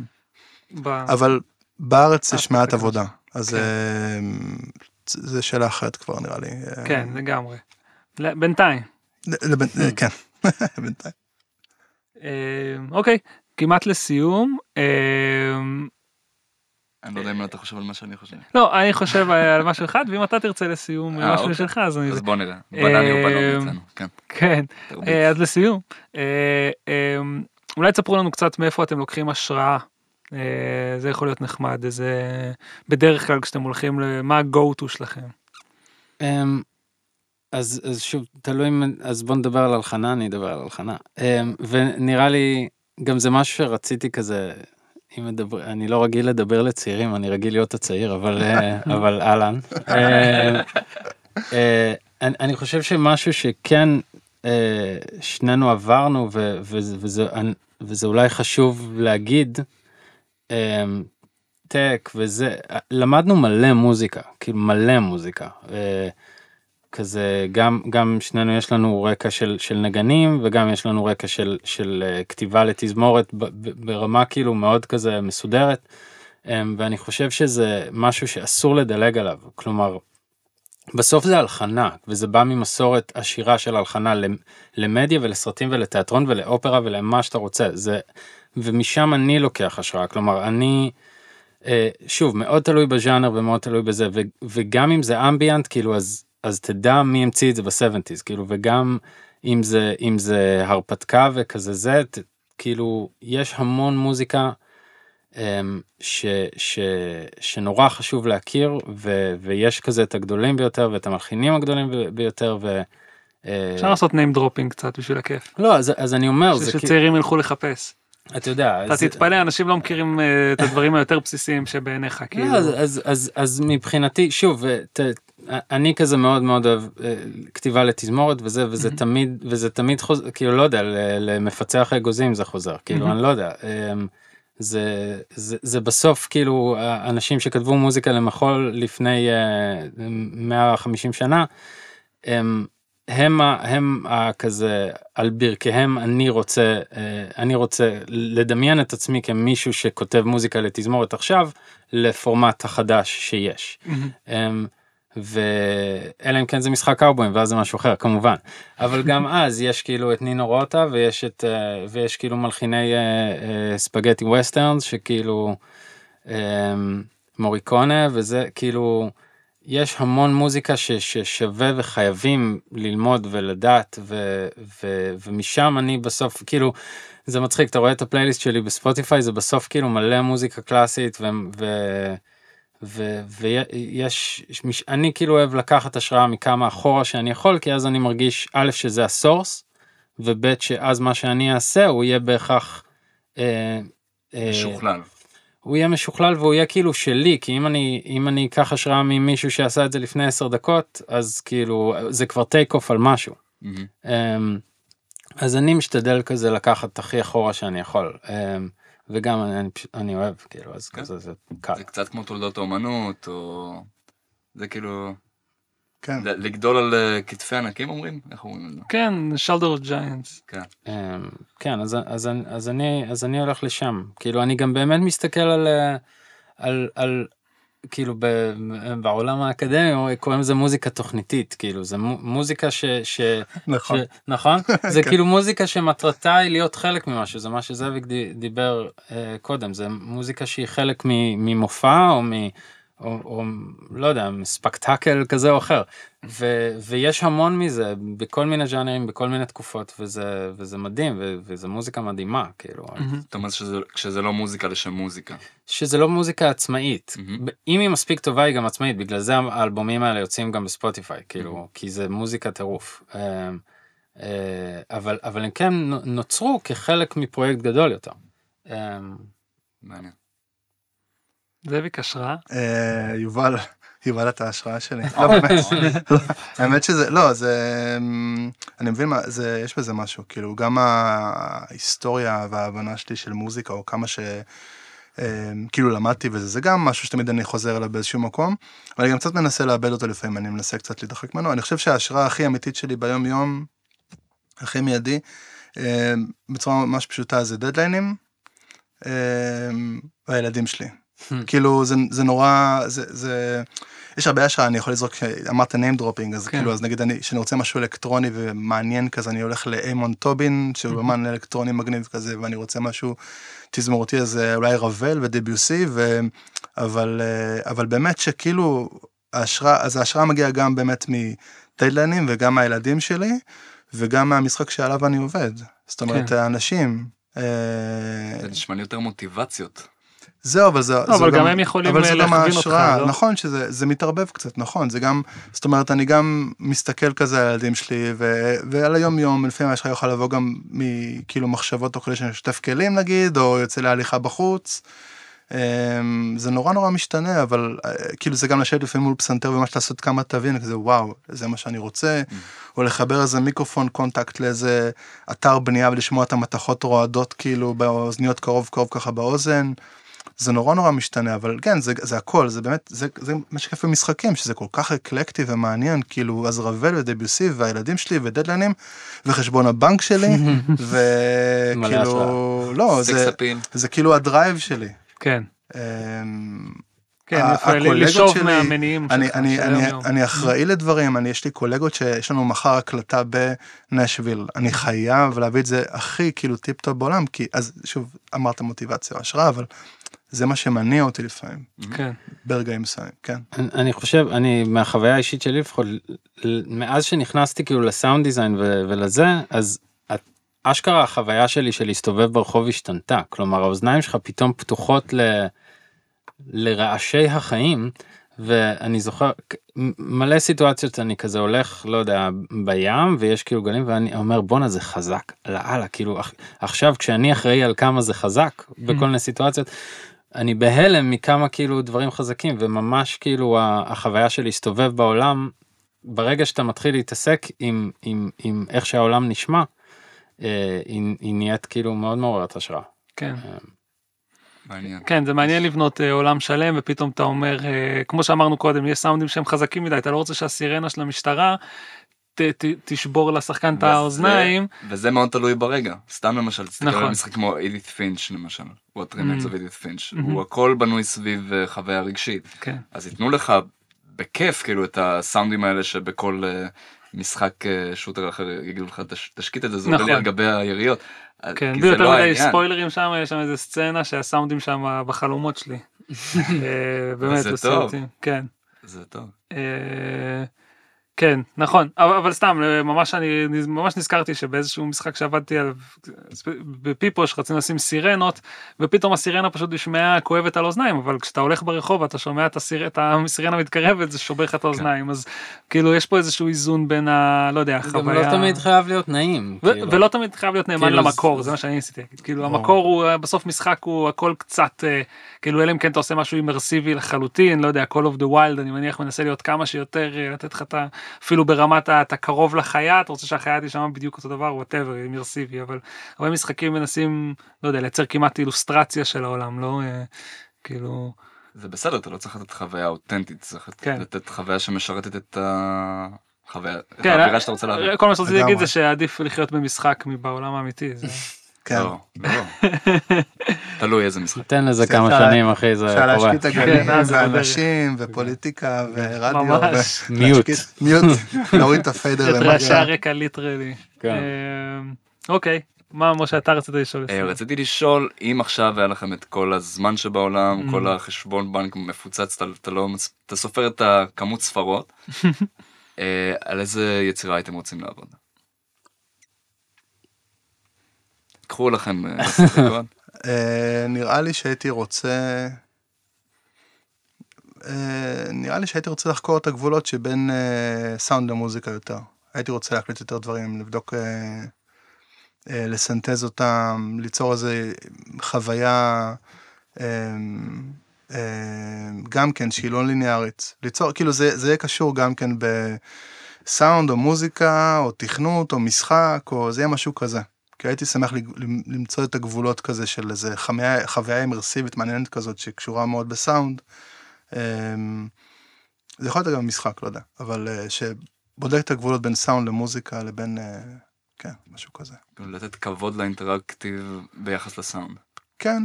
ב... אבל בארץ יש מעט. עבודה, אז כן. אה, זה שאלה אחרת כבר נראה לי. אה, כן, לגמרי. בינתיים. אה, כן, בינתיים. אוקיי, כמעט לסיום. אני לא יודע אם אתה חושב על מה שאני חושב. לא, אני חושב על משהו אחד, ואם אתה תרצה לסיום אה, משהו אוקיי. שלך, אז אני... אז בוא נראה. בנני אה, אצלנו. כן. כן. אה, אז לסיום, אה, אולי תספרו לנו קצת מאיפה אתם לוקחים השראה. אה, זה יכול להיות נחמד, איזה... בדרך כלל כשאתם הולכים, ל- מה ה-go to שלכם? אמ, אז, אז שוב, תלוי, אם- אז בוא נדבר על הלחנה, אני אדבר על הלחנה. אמ, ונראה לי, גם זה משהו שרציתי כזה, אם מדבר, אני לא רגיל לדבר לצעירים, אני רגיל להיות הצעיר, אבל, אה, אבל אהלן. אה, אה, אני, אני חושב שמשהו שכן שנינו עברנו, ו, וזה, וזה, וזה אולי חשוב להגיד, טק וזה, למדנו מלא מוזיקה, כאילו מלא מוזיקה. כזה גם גם שנינו יש לנו רקע של של נגנים וגם יש לנו רקע של של אה, כתיבה לתזמורת ברמה כאילו מאוד כזה מסודרת. אמ, ואני חושב שזה משהו שאסור לדלג עליו כלומר. בסוף זה הלחנה וזה בא ממסורת עשירה של הלחנה למ- למדיה ולסרטים ולתיאטרון ולאופרה ולמה שאתה רוצה זה ומשם אני לוקח השראה כלומר אני. אה, שוב מאוד תלוי בז'אנר ומאוד תלוי בזה ו, וגם אם זה אמביאנט כאילו אז אז תדע מי המציא את זה ב-70's כאילו וגם אם זה אם זה הרפתקה וכזה זה ת, כאילו יש המון מוזיקה אמ, ש, ש, שנורא חשוב להכיר ו, ויש כזה את הגדולים ביותר ואת המלחינים הגדולים ביותר ו... אה, אפשר לעשות name dropping קצת בשביל הכיף. לא אז, אז אני אומר זה שצעירים ילכו לחפש. אתה יודע אתה תתפלא, אנשים לא מכירים אה, את הדברים היותר בסיסיים שבעיניך, כאילו. לא, אז, אז, אז, אז מבחינתי שוב אה, ת, אני כזה מאוד מאוד אוהב אה, כתיבה לתזמורת וזה וזה. תמיד וזה תמיד חוזר כאילו לא יודע למפצח אגוזים זה חוזר כאילו. אני לא יודע אמ, זה זה זה בסוף כאילו האנשים שכתבו מוזיקה למחול לפני אה, 150 שנה הם הם הם כזה על ברכיהם אני רוצה אה, אני רוצה לדמיין את עצמי כמישהו שכותב מוזיקה לתזמורת עכשיו לפורמט החדש שיש. מהמם. אמ, ואלא אם כן זה משחק קאובויים ואז זה משהו אחר כמובן אבל גם אז יש כאילו את נינו רוטה ויש את אה, ויש כאילו מלחיני אה, ספגטי ווסטרנס שכאילו אמ, מוריקונה וזה כאילו יש המון מוזיקה ש, ששווה וחייבים ללמוד ולדעת ו, ו, ומשם אני בסוף כאילו זה מצחיק אתה רואה את הפלייליסט שלי בספוטיפיי זה בסוף כאילו מלא מוזיקה קלאסית ו, ו, ו, ויש מש- אני כאילו אוהב לקחת השראה מכמה אחורה שאני יכול כי אז אני מרגיש א' שזה הסורס וב' שאז מה שאני אעשה הוא יהיה בהכרח. אה, אה, משוכלל. הוא יהיה משוכלל והוא יהיה כאילו שלי כי אם אני אם אני אקח השראה ממישהו שעשה את זה לפני 10 דקות אז כאילו זה כבר טייק אוף על משהו. אמ, אז אני משתדל כזה לקחת הכי אחורה שאני יכול אמ, וגם אני, אני, אני אוהב כאילו אז כן. כזה זה קל. זה קצת כמו תולדות האומנות, או... זה כאילו... כן. לגדול על אה, כתפי ענקים אומרים? איך אומרים את זה? כן, shoulder of giants. כן. אמ, כן אז אז אני אז אני אז אני הולך לשם כאילו אני גם באמת מסתכל על אה, על על כאילו ב- בעולם האקדמי קוראים לזה מוזיקה תוכניתית כאילו זה מו- מוזיקה ש... ש... נכון. ש... נכון? זה כן. כאילו מוזיקה שמטרתה היא להיות חלק ממשהו, זה מה שזאביק די- דיבר אה, קודם, זה מוזיקה שהיא חלק מ- ממופע או מ... או, או לא יודע, ספקטקל כזה או אחר. ו, ויש המון מזה בכל מיני ז'אנרים, בכל מיני תקופות, וזה, וזה מדהים, ו, וזה מוזיקה מדהימה, כאילו. מהמם. זאת אומרת שזה- לא מוזיקה לשם מוזיקה. שזה לא מוזיקה עצמאית. ב- אם היא מספיק טובה היא גם עצמאית, בגלל זה האלבומים האלה יוצאים גם בספוטיפיי, כאילו, כי זה מוזיקה טירוף. אמ, אה, אבל אבל הם כן נו- נוצרו כחלק מפרויקט גדול יותר. אה, מעניין. זאביק השראה. אה, יובל, יובל אתה ההשראה שלי. לא באמת, לא, האמת שזה, לא, זה, אמ, אני מבין מה, זה, יש בזה משהו, כאילו גם ההיסטוריה וההבנה שלי של מוזיקה, או כמה ש... אמ, כאילו למדתי וזה, זה גם משהו שתמיד אני חוזר אליו באיזשהו מקום, אבל אני גם קצת מנסה לאבד אותו לפעמים, אני מנסה קצת להתרחק ממנו, אני חושב שההשראה הכי אמיתית שלי ביום יום, הכי מיידי, אמ, בצורה ממש פשוטה זה דדליינים, והילדים שלי. כאילו זה, זה נורא, זה, זה, יש הרבה השראה, אני יכול לזרוק, אמרת name dropping, אז כן. כאילו, אז נגיד אני, כשאני רוצה משהו אלקטרוני ומעניין כזה, אני הולך לאיימון טובין, שהוא אמן אלקטרוני מגניב כזה, ואני רוצה משהו תזמורתי, אז אה, אולי רבל ודביוסי, ו... אבל, אה, אבל באמת שכאילו, ההשראה, אז ההשראה מגיעה גם באמת מדדליינים וגם מהילדים שלי, וגם מהמשחק שעליו אני עובד. זאת אומרת, כן. האנשים, אה, זה נשמע לי יותר מוטיבציות. זהו, אבל זה... לא, אבל גם הם יכולים, אבל אה, גם להכווין אותך, ההשראה, לא? נכון שזה זה מתערבב קצת, נכון, זה גם, זאת אומרת, אני גם מסתכל כזה על הילדים שלי, ו, ועל היום יום, לפעמים ההשראה יכולה לבוא גם מכאילו מחשבות תוך כדי שאני שוטף כלים נגיד, או יוצא להליכה בחוץ. אמ, זה נורא נורא משתנה, אבל אה, כאילו זה גם לשבת לפעמים מול פסנתר וממש לעשות כמה תווים, כזה וואו, זה מה שאני רוצה, או לחבר איזה מיקרופון contact לאיזה אתר בנייה ולשמוע את המתכות רועדות כאילו באוזניות קרוב קרוב ככה באוזן. זה נורא נורא משתנה, אבל כן, זה, זה הכל, זה באמת, זה, זה מה שכיף במשחקים, שזה כל כך אקלקטי ומעניין, כאילו, אז רוול ודביוסי והילדים שלי ו deadlineים, וחשבון הבנק שלי, וכאילו, לא, זה. זה כאילו ה drive שלי. כן, אמ, כן, לשאוב מהמניעים אני. אני אחראי לדברים, אני, יש לי קולגות שיש לנו מחר הקלטה בנשוויל, אני חייב להביא את זה הכי כאילו tip top בעולם, כי אז שוב אמרת מוטיבציה או השראה, אבל זה מה שמניע אותי לפעמים, כן, ברגעים מסוימים, כן. אני- אני חושב אני מהחוויה האישית שלי לפחות ל- מאז שנכנסתי כאילו ל sound design ו- ולזה אז אשכרה החוויה שלי של להסתובב ברחוב השתנתה. כלומר האוזניים שלך פתאום פתוחות ל... לרעשי החיים ואני זוכר מלא סיטואציות אני כזה הולך לא יודע בים ויש כאילו גלים ואני אומר בואנה זה חזק לאללה כאילו עכ- עכשיו כשאני אחראי על כמה זה חזק בכל מיני סיטואציות אני בהלם מכמה כאילו דברים חזקים וממש כאילו החוויה של להסתובב בעולם ברגע שאתה מתחיל להתעסק עם עם עם איך שהעולם נשמע אה, היא, היא נהיית כאילו מאוד מעוררת השראה. כן. מעניין. כן, זה מעניין לבנות אה, עולם שלם ופתאום אתה אומר, אה, כמו שאמרנו קודם, יש סאונדים שהם חזקים מדי, אתה לא רוצה שהסירנה של המשטרה ת, ת, תשבור לשחקן את האוזניים. וזה מאוד תלוי ברגע. סתם למשל, תסתכל נכון. על משחק כמו אידית פינץ' למשל, What Remains Mm. of אידית פינץ', Mhm. הוא הכל בנוי סביב אה, חוויה רגשית. כן, אז ייתנו לך בכיף כאילו את הסאונדים האלה שבכל אה, משחק אה, שוטר אחר יגידו לך "תש- תשקיט את זה, זה עולה נכון. על גבי היריות. כן, בלי זה יותר לא מדי. ספוילרים שם, יש שם איזה סצנה שהסאונדים שם בחלומות שלי. באמת, זה טוב. כן. זה טוב. כן נכון אבל, אבל סתם אה, ממש אני ממש נזכרתי שבאיזשהו משחק שעבדתי עליו בפיפוש רצינו לשים סירנות ופתאום הסירנה פשוט נשמעה כואבת על אוזניים אבל כשאתה הולך ברחוב אתה שומע את, הסיר, את הסירנה מתקרבת זה שובר לך את האוזניים אז כאילו יש פה איזשהו איזון בין ה... לא יודע גם החוויה. לא תמיד חייב להיות נעים. ו- כאילו. ולא תמיד חייב להיות נאמן כאילו, למקור זה- זה מה שאני ניסיתי להגיד כאילו ברור. המקור הוא אה, בסוף משחק הוא הכל קצת אה, כאילו אלא אם כן אתה עושה משהו immersiveי לחלוטין לא יודע Call of the Wild אני מניח מנסה להיות כמה שיותר לתת לך את ה... אפילו ברמת ה- אתה קרוב לחיה אתה רוצה שהחיה תשמע בדיוק אותו דבר whatever immersiveי אבל הרבה משחקים מנסים לא יודע לייצר כמעט אילוסטרציה של העולם לא אה, כאילו זה בסדר, אתה לא צריך לתת חוויה אותנטית, צריך כן. לתת חוויה שמשרתת את החוויה, את כן, האווירה אה, שאתה רוצה להעביר. כל מה שרציתי להגיד. זה שעדיף לחיות במשחק מבעולם האמיתי זה כן. לא, לא. תלוי איזה משחק. תן לזה זה כמה אפשר שנים אחי זה אפשר קורה. להשקיט את הצלילים כן. ואנשים ופוליטיקה ורדיו. ממש. mute. mute. להוריד את ה fader את רעשי למטה. הרקע literally. כן. אמ, אוקיי, מה משה אתה רצית לשאול? אה, רציתי לשאול אם עכשיו היה לכם את כל הזמן שבעולם, Mm. כל החשבון בנק מפוצץ, אתה- אתה לא, סופר את הכמות ספרות, אה, על איזה יצירה הייתם רוצים לעבוד? קחו לכם אה. אה, נראה לי שהייתי רוצה... אה, נראה לי שהייתי רוצה לחקור את הגבולות שבין סאונד למוזיקה יותר. הייתי רוצה להקליט יותר דברים, לבדוק, לסנטז אותם, ליצור איזה חוויה, גם כן, שהיא לא ליניארית. ליצור, כאילו זה, זה יהיה קשור גם כן בסאונד או מוזיקה, או תכנות, או משחק, או זה יהיה משהו כזה. כי הייתי שמח למצוא את הגבולות כזה של איזה חוויה, חוויה אימרסיבית מעניינת כזאת שקשורה מאוד בסאונד. אמ, זה יכול להיות גם משחק, לא יודע, אבל אה, שבודק את הגבולות בין סאונד למוזיקה לבין, אה, כן, משהו כזה. גם לתת כבוד לאינטראקטיב ביחס לסאונד. כן,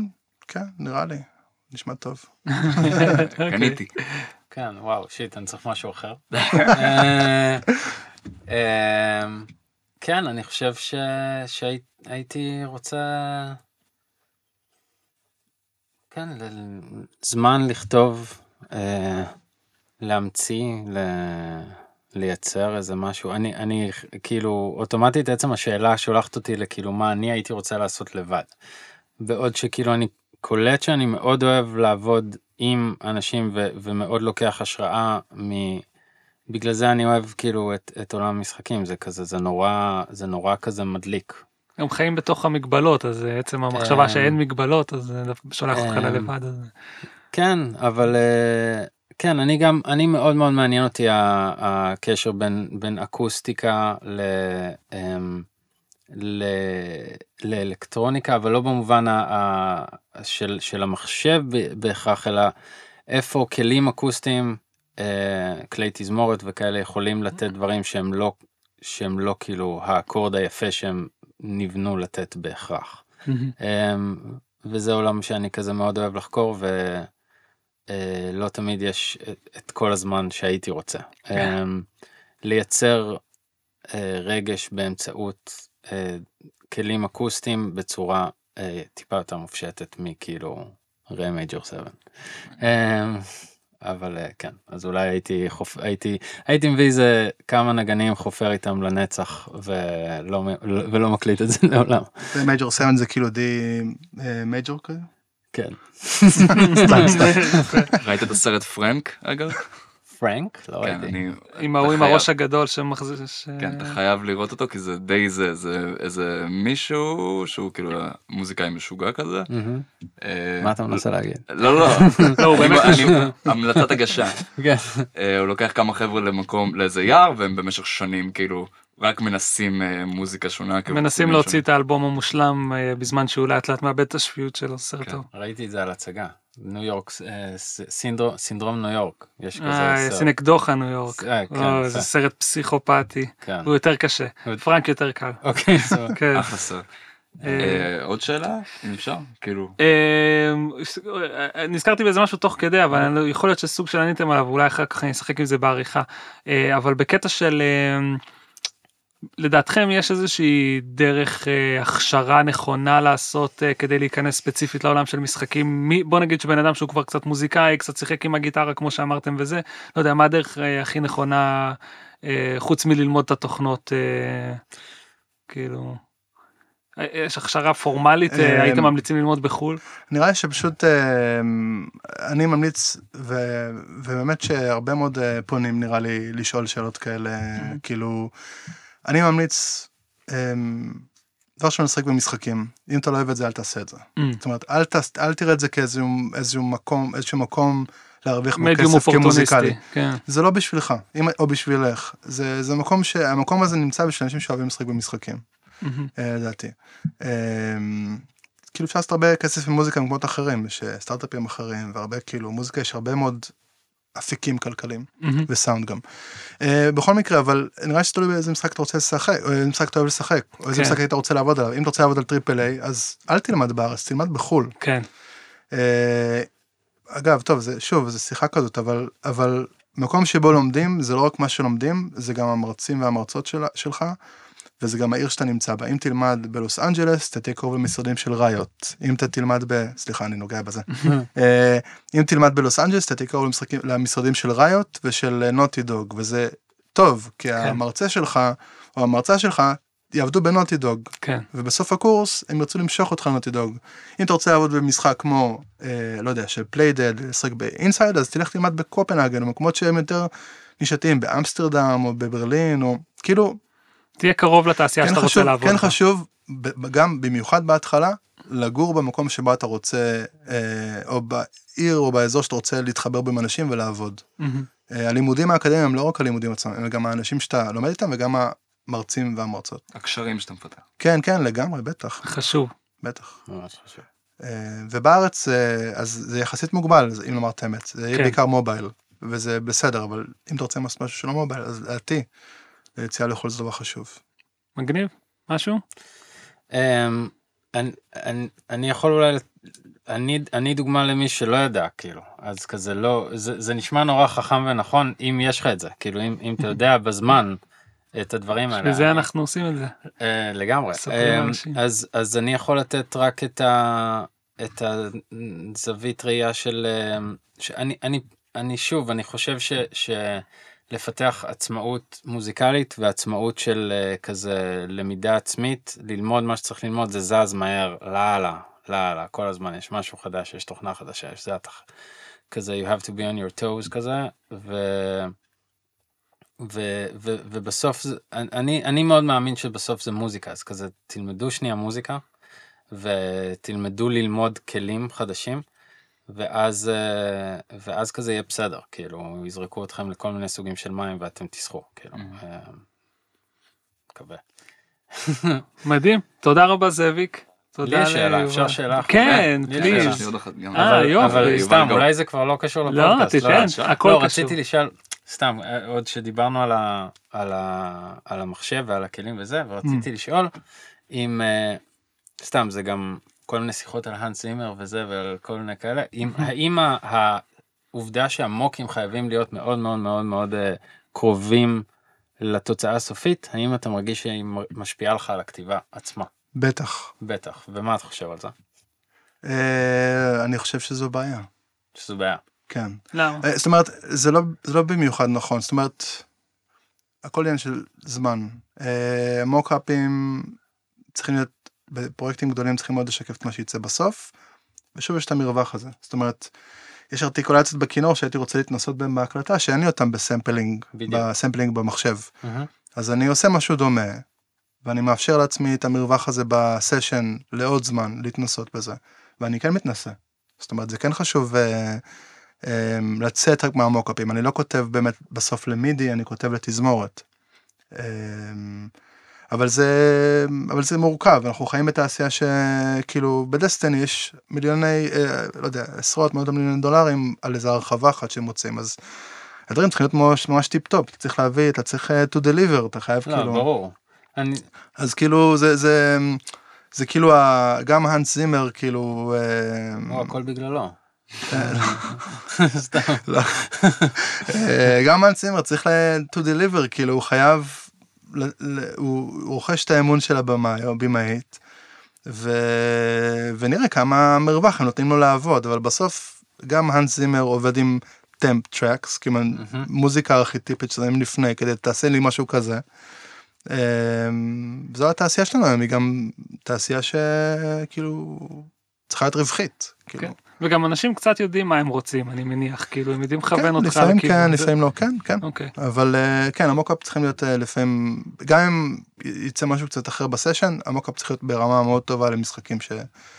כן, נראה לי, נשמע טוב. קניתי. כן, וואו, שיט, אני צריך משהו אחר. כן, אני חושב ש- שהייתי רוצה... כן, זמן לכתוב, אה, להמציא, ל- לייצר איזה משהו. אני, אני כאילו, אוטומטית עצם השאלה שולחת אותי לכאילו מה אני הייתי רוצה לעשות לבד. בעוד שכאילו אני קולט שאני מאוד אוהב לעבוד עם אנשים ו- ומאוד לוקח השראה מ... בגלל זה אני אוהב כאילו את, את עולם המשחקים זה כזה זה נורא זה נורא כזה מדליק. הם חיים בתוך המגבלות אז עצם המחשבה אמ, שאין מגבלות אז שולח אותך אמ, ללבד. אז- כן אבל אה, כן אני גם אני מאוד מאוד מעניין אותי הקשר בין בין אקוסטיקה ל... אמ, ל... לאלקטרוניקה אבל לא במובן ה... ה... של, של המחשב בהכרח אלא איפה כלים אקוסטיים כלי תזמורת וכאלה יכולים לתת דברים שהם לא שהם לא כאילו האקורד היפה שהם נבנו לתת בהכרח. אמ, וזה עולם שאני כזה מאוד אוהב לחקור ולא תמיד יש את- כל הזמן שהייתי רוצה. כן. אמ, לייצר אה, רגש באמצעות אה, כלים אקוסטיים בצורה אה, טיפה יותר מופשטת מכאילו ריי מייג'ור 7. אבל אה, כן אז אולי הייתי חופ... הייתי הייתי מביא איזה כמה נגנים חופר איתם לנצח ולא ולא מקליט את זה לעולם. מייג'ור 7 זה כאילו די מייג'ור כזה? כן. סתם, סתם. ראית את הסרט פרנק אגב? פרנק? לא כן. אני... עם ההוא עם הראש הגדול שמחזיר. ש- כן, אתה חייב לראות אותו כי זה די זה, זה איזה מישהו שהוא כאילו מוזיקאי משוגע כזה. אה, מה אתה מנסה להגיד? לא, לא, לא, הוא אני- באמת משוגע. המלצת הגשה. כן. אה, הוא לוקח כמה חבר'ה למקום, לאיזה יער, והם במשך שנים כאילו רק מנסים אה, מוזיקה שונה. כאילו, מנסים להוציא. את האלבום המושלם בזמן שהוא לאט לאט מאבד את השפיות שלו סרט כן. ראיתי את זה על הצגה. ניו יורק, אה, סינדרום- סינדרום ניו יורק. יש כזה אה, סרט. סינקדוחה ניו יורק. אה, כן. זה סרט פסיכופתי. כן. הוא יותר קשה. פרנק יותר קל. אוקיי. כן. אחלה סרט. אה, אה, עוד שאלה? אם אפשר? כאילו. אה, נזכרתי באיזה משהו תוך כדי אבל אני לא- יכול להיות שסוג של עניתם עליו אולי אחר כך אני אשחק עם זה בעריכה אה, אבל בקטע של לדעתכם יש איזושהי דרך אה, הכשרה נכונה לעשות אה, כדי להיכנס ספציפית לעולם של משחקים מי בוא נגיד שבן אדם שהוא כבר קצת מוזיקאי קצת שיחק עם הגיטרה כמו שאמרתם וזה לא יודע מה הדרך אה, הכי נכונה אה, חוץ מללמוד את התוכנות אה, כאילו. אה, יש הכשרה פורמלית אה, אמ, הייתם ממליצים ללמוד בחו"ל? נראה לי שפשוט אה, אני ממליץ ו, ובאמת שהרבה מאוד אה, פונים נראה לי לשאול שאלות כאלה כאילו אני ממליץ אה, דבר ראשון לשחק במשחקים אם אתה לא אוהב את זה אל תעשה את זה Mm. זאת אומרת אל, תס, אל תראה את זה כאיזשהו איזשהו מקום איזשהו מקום להרוויח בו כסף כמוזיקלי. כן. זה לא בשבילך אם, או בשבילך זה זה מקום שהמקום הזה נמצא בשביל אנשים שאוהבים לשחק במשחקים. מהמם. אה, לדעתי. אה, כאילו אפשר לעשות הרבה כסף ממוזיקה במקומות אחרים, יש אה, סטארט-אפים אחרים והרבה כאילו מוזיקה יש הרבה מאוד אפיקים כלכליים מהמם. וסאונד גם. אה, בכל מקרה אבל נראה לי שתלוי באיזה משחק אתה רוצה לשחק או איזה משחק אתה אוהב לשחק או איזה כן. משחק היית רוצה לעבוד עליו אם אתה רוצה לעבוד על triple A אז אל תלמד בארץ תלמד בחו"ל. כן. אה, אגב טוב זה שוב זה שיחה כזאת אבל אבל מקום שבו לומדים זה לא רק מה שלומדים זה גם המרצים והמרצות של, שלך וזה גם העיר שאתה נמצא בה. אם תלמד בלוס אנג'לס אתה תהיה קרוב למשרדים של Riot אם אתה תלמד ב... סליחה אני נוגע בזה. אה, אם תלמד בלוס אנג'לס אתה תהיה קרוב למשחקים, למשרדים של Riot ושל Naughty Dog וזה טוב כי המרצה שלך או המרצה שלך יעבדו ב Naughty Dog. כן. ובסוף הקורס הם ירצו למשוך אותך ל Naughty Dog. אם אתה רוצה לעבוד במשחק כמו, אה, לא יודע, של Playdead, לשחק ב Inside, אז תלך תלמד בקופנהגן, במקומות שהם יותר נישתיים באמסטרדם או בברלין או כאילו תהיה קרוב לתעשייה כן שאתה רוצה חשוב, לעבוד. כן בה. חשוב גם במיוחד בהתחלה לגור במקום שבו אתה רוצה אה, או בעיר או באזור שאתה רוצה להתחבר בו עם אנשים ולעבוד. אה, הלימודים האקדמיים הם לא רק הלימודים עצמם הם גם האנשים שאתה לומד איתם וגם המרצים והמרצות. הקשרים שאתה מפתח. כן כן לגמרי בטח חשוב. בטח. ממש חשוב. אה, ובארץ אז זה יחסית מוגבל אם לומר את האמת זה יהיה כן. בעיקר מובייל וזה בסדר אבל אם אתה רוצה לעשות משהו שלא מובייל אז לדעתי יציאה לכל זה דבר חשוב. מגניב? משהו? אמ, אני- אני- אני יכול אולי, אני אני דוגמה למי שלא ידע כאילו אז כזה לא זה זה נשמע נורא חכם ונכון אם יש לך את זה כאילו אם אם אתה יודע בזמן את הדברים האלה. בזה אנחנו עושים את זה. אה, לגמרי. לאנשים. אז אז אני יכול לתת רק את ה... את הזווית ראייה של אה, שאני אני אני שוב אני חושב ש... שלפתח עצמאות מוזיקלית ועצמאות של אה, כזה למידה עצמית. ללמוד מה שצריך ללמוד זה זז מהר לאללה לאללה כל הזמן יש משהו חדש יש תוכנה חדשה יש זה אתה כזה you have to be on your toes כזה. ו... ו, ו, ובסוף זה, אני אני מאוד מאמין שבסוף זה מוזיקה. אז כזה תלמדו שנייה מוזיקה ותלמדו ללמוד כלים חדשים ואז אה, ואז כזה יהיה בסדר כאילו יזרקו אתכם לכל מיני סוגים של מים ואתם תסחו כאילו. אה, מקווה. מדהים. תודה רבה זאביק. תודה לי יש שאלה. אפשר שאלה אחת? כן, פליז. אחת גם. אה, אבל- יופי. אבל סתם. אולי זה כבר לא קשור לא, לפודקאסט. תיתן, אפשר. הכל לא, קשור. רציתי לשאול, סתם, עוד שדיברנו על, המחשב ועל הכלים וזה, ורציתי לשאול אם, סתם, זה גם כל מיני שיחות על האנס זימר וזה, ועל כל מיני כאלה, אם, האם העובדה שהמוקים חייבים להיות מאוד מאוד מאוד מאוד אה, קרובים לתוצאה הסופית, האם אתה מרגיש שהיא משפיעה לך על הכתיבה עצמה? בטח. בטח, ומה אתה חושב על זה? אה, אני חושב שזו בעיה. שזו בעיה. כן. למה? אה, זאת אומרת, זה לא, זה לא במיוחד נכון, זאת אומרת, הכל עניין של זמן. mockupים צריכים להיות, בפרויקטים גדולים צריכים מאוד לשקף את מה שיצא בסוף, ושוב יש את המרווח הזה. זאת אומרת, יש ארטיקולציות בכינור שהייתי רוצה להתנסות בהן בהקלטה, שאין לי אותן ב sampling, בדיוק. ב sampling במחשב. מהמם. אז אני עושה משהו דומה, ואני מאפשר לעצמי את המרווח הזה ב session לעוד זמן להתנסות בזה, ואני כן מתנסה. זאת אומרת, זה כן חשוב אה, אה, לצאת רק מה mockupים, אני לא כותב באמת בסוף ל MIDI, אני כותב לתזמורת. אה, אבל זה, אבל זה מורכב, אנחנו חיים בתעשייה שכאילו ב Destiny יש מיליוני, אה, לא יודע, עשרות מאות מיליוני דולרים על איזה הרחבה אחת שהם מוצאים, אז הדברים צריכים להיות ממש, ממש טיפ טופ, אתה צריך להביא, אתה צריך אה, to deliver, אתה חייב לא, כאילו, ברור. אני, אז כאילו זה, זה, זה כאילו ה- גם האנס זימר כאילו, אה, לא, הכל בגללו. סתם. לא. אה, גם האנס זימר צריך to deliver, כאילו הוא חייב, הוא רוכש את האמון של הבמאי או הבמאית, ו- ונראה כמה מרווח הם נותנים לו לעבוד, אבל בסוף גם האנס זימר עובד עם טמפ טרקס, כאילו מוזיקה ארכיטיפית שלהם לפני, כדי תעשה לי משהו כזה. אה, זו התעשייה שלנו היום, היא גם תעשייה שכאילו צריכה להיות רווחית. כאילו. כן. וגם אנשים קצת יודעים מה הם רוצים, אני מניח, כאילו הם יודעים לכוון כן, אותך לפעמים לכיוון כן, זה. לפעמים לא, כן, כן. אוקיי. אבל אה, כן, המוקאפ צריכים להיות אה, לפעמים, גם אם יצא משהו קצת אחר בסשן, המוקאפ צריך להיות ברמה מאוד טובה למשחקים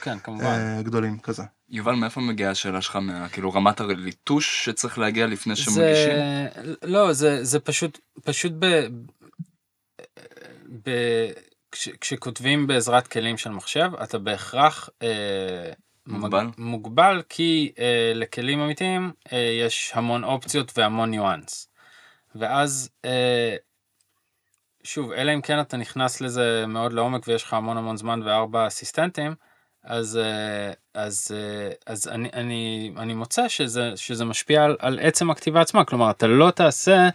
כן, כמובן. שגדולים כזה. יובל, מאיפה מגיעה השאלה שלך? מה, כאילו רמת הליטוש שצריך להגיע לפני זה שמגישים? לא זה זה פשוט פשוט ב... ב... כש, כשכותבים בעזרת כלים של מחשב אתה בהכרח אה, מוגבל? מוגבל כי אה, לכלים אמיתיים אה, יש המון אופציות והמון ניואנס. ואז אה, שוב אלא אם כן אתה נכנס לזה מאוד לעומק ויש לך המון המון זמן וארבע אסיסטנטים אז אה, אז אה, אז אני אני אני מוצא שזה שזה משפיע על, על עצם הכתיבה עצמה כלומר אתה לא תעשה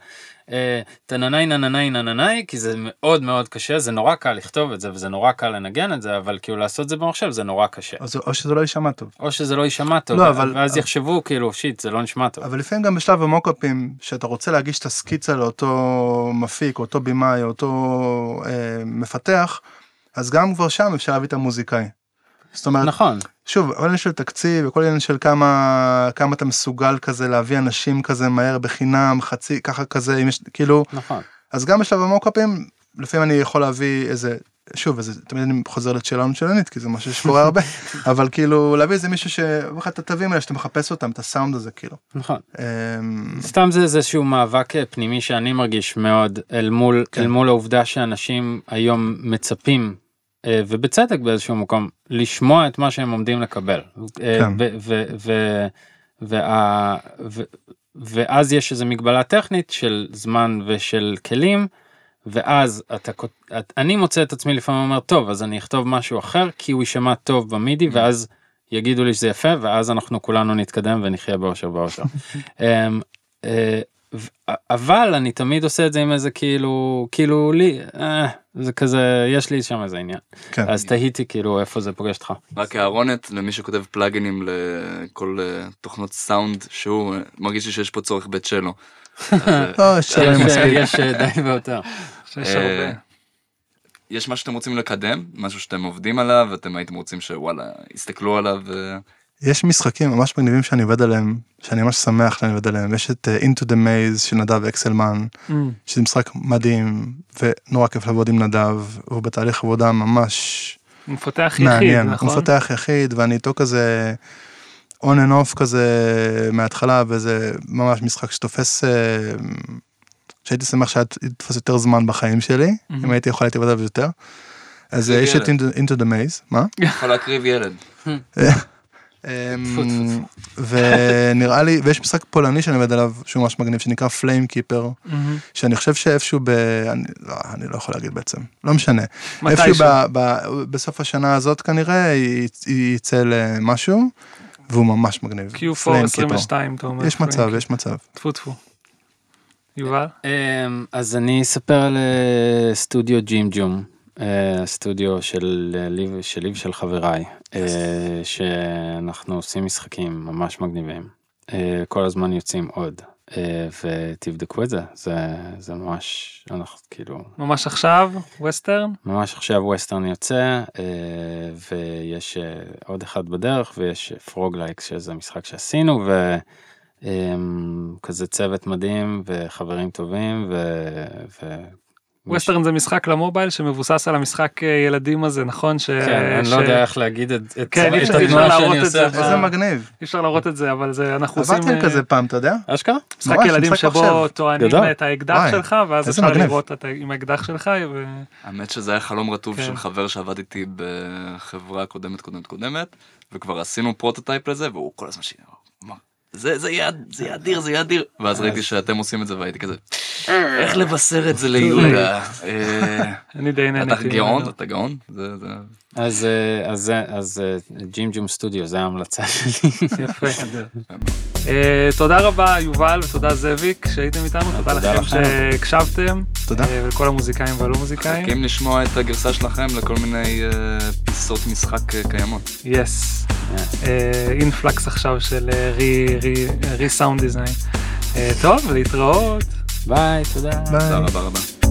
אה, תננאי נננאי נננאי כי זה מאוד מאוד קשה זה נורא קל לכתוב את זה וזה נורא קל לנגן את זה אבל כאילו לעשות זה במחשב זה נורא קשה אז או שזה לא יישמע טוב. או שזה לא יישמע טוב לא, אבל- ואז יחשבו כאילו שיט זה לא נשמע טוב. אבל לפעמים גם בשלב המוקאפים, שאתה רוצה להגיש את הסקיצה לאותו מפיק, אותו במאי, אותו אה, מפתח, אז גם כבר שם אפשר להביא את המוזיקאי. זאת אומרת, נכון, שוב, כל עניין של תקציב וכל עניין של כמה, כמה אתה מסוגל כזה להביא אנשים כזה מהר בחינם, חצי, ככה כזה, אם יש, כאילו, נכון. אז גם בשלב המוקאפים, לפעמים אני יכול להביא איזה, שוב, איזה, תמיד אני חוזר לשאלון שלנית, כי זה משהו שקורה הרבה, אבל כאילו, להביא איזה מישהו לך את התווים האלה שאתה מחפש אותם, את הסאונד הזה, כאילו. נכון. אמ, סתם זה איזשהו מאבק אה, פנימי שאני מרגיש מאוד אל מול כן. אל מול העובדה שאנשים היום מצפים ובצדק באיזשהו מקום לשמוע את מה שהם עומדים לקבל. אה, כן. ו- ו- ו- וה- ו- ואז יש איזו מגבלה טכנית של זמן ושל כלים. ואז אתה אני מוצא את עצמי לפעמים אומר טוב אז אני אכתוב משהו אחר כי הוא יישמע טוב במידי ואז יגידו לי שזה יפה ואז אנחנו כולנו נתקדם ונחיה באושר באושר. אבל אני תמיד עושה את זה עם איזה כאילו כאילו לי אה, זה כזה יש לי שם איזה עניין כן. אז תהיתי כאילו איפה זה פוגש אותך. רק הערונת למי שכותב פלאגינים לכל אה, תוכנות סאונד שהוא אה, מרגיש לי שיש פה צורך בצ'לו. אה, יש די ויותר. יש משהו שאתם רוצים לקדם משהו שאתם עובדים עליו ואתם הייתם רוצים שוואלה יסתכלו עליו יש משחקים ממש מגניבים שאני עובד עליהם, שאני ממש שמח שאני עובד עליהם. יש את uh, Into the Maze של נדב אקסלמן, Mm. שזה משחק מדהים ונורא כיף לעבוד עם נדב, הוא בתהליך עבודה ממש מפתח יחיד, מעניין. נכון? הוא מפתח יחיד ואני איתו כזה on and off כזה מההתחלה וזה ממש משחק שתופס, אה, שהייתי שמח שיתפוס יותר זמן בחיים שלי, מהמם. אם הייתי יכול הייתי עובד עליו יותר. אז אה, יש את Into the Maze, מה? יכול להקריב ילד. אמ, ונראה לי ויש משחק פולני שאני עובד עליו שהוא ממש מגניב שנקרא פליים קיפר. שאני חושב שאיפשהו ב... אני לא, אני לא יכול להגיד בעצם לא משנה איפשהו. ב, ב, בסוף השנה הזאת כנראה יצא למשהו והוא ממש מגניב. Q4 Flame Keeper. 22 אתה אומר. יש מצב יש מצב. טפו טפו. יובל? אמ, אז אני אספר על אה, סטודיו ג'ים ג'ום, אה, סטודיו של אה, לי שלי ושל חבריי, אה, שאנחנו עושים משחקים ממש מגניבים. כל הזמן יוצאים עוד, ותבדקו את זה, זה, זה ממש, אנחנו כאילו, ממש עכשיו? ווסטרן? ממש עכשיו ווסטרן יוצא, ויש עוד אחד בדרך, ויש Frog Lake שזה משחק שעשינו, ו... אמ, כזה צוות מדהים וחברים טובים ו... ווסטרן זה משחק ל mobile שמבוסס על המשחק אה, ילדים הזה נכון? ש- כן, אני לא יודע איך להגיד את כן, התנועה להראות שאני את זה עושה. איזה מגניב. אי אפשר להראות את זה אבל זה אנחנו עושים עבדתי על אה, כזה פעם אתה יודע? אשכרה? משחק ילדים שבו. טוענים. את האקדח שלך ואז אפשר. לראות עם האקדח שלך. האמת שזה היה חלום רטוב כן. של חבר שעבד איתי בחברה קודמת קודמת קודמת וכבר עשינו prototype לזה והוא כל הזמן ש... זה זה יהיה זה יהיה אדיר זה יהיה אדיר. ואז ראיתי שאתם עושים את זה והייתי כזה איך לבשר את זה ליהודה? אה, אני די נהניתי. אתה גאון. אתה גאון אז אה, אז זה אז Jim Jum Studio זה ההמלצה שלי. יפה. אה, תודה רבה יובל ותודה זאביק שהייתם איתנו תודה לכם. שהקשבתם תודה. אה, ולכל המוזיקאים והלא מוזיקאים. מחכים לשמוע את הגרסה שלכם לכל מיני פיסות משחק קיימות. yes. influx עכשיו של re-sound design. טוב להתראות. ביי תודה. ביי. תודה רבה רבה.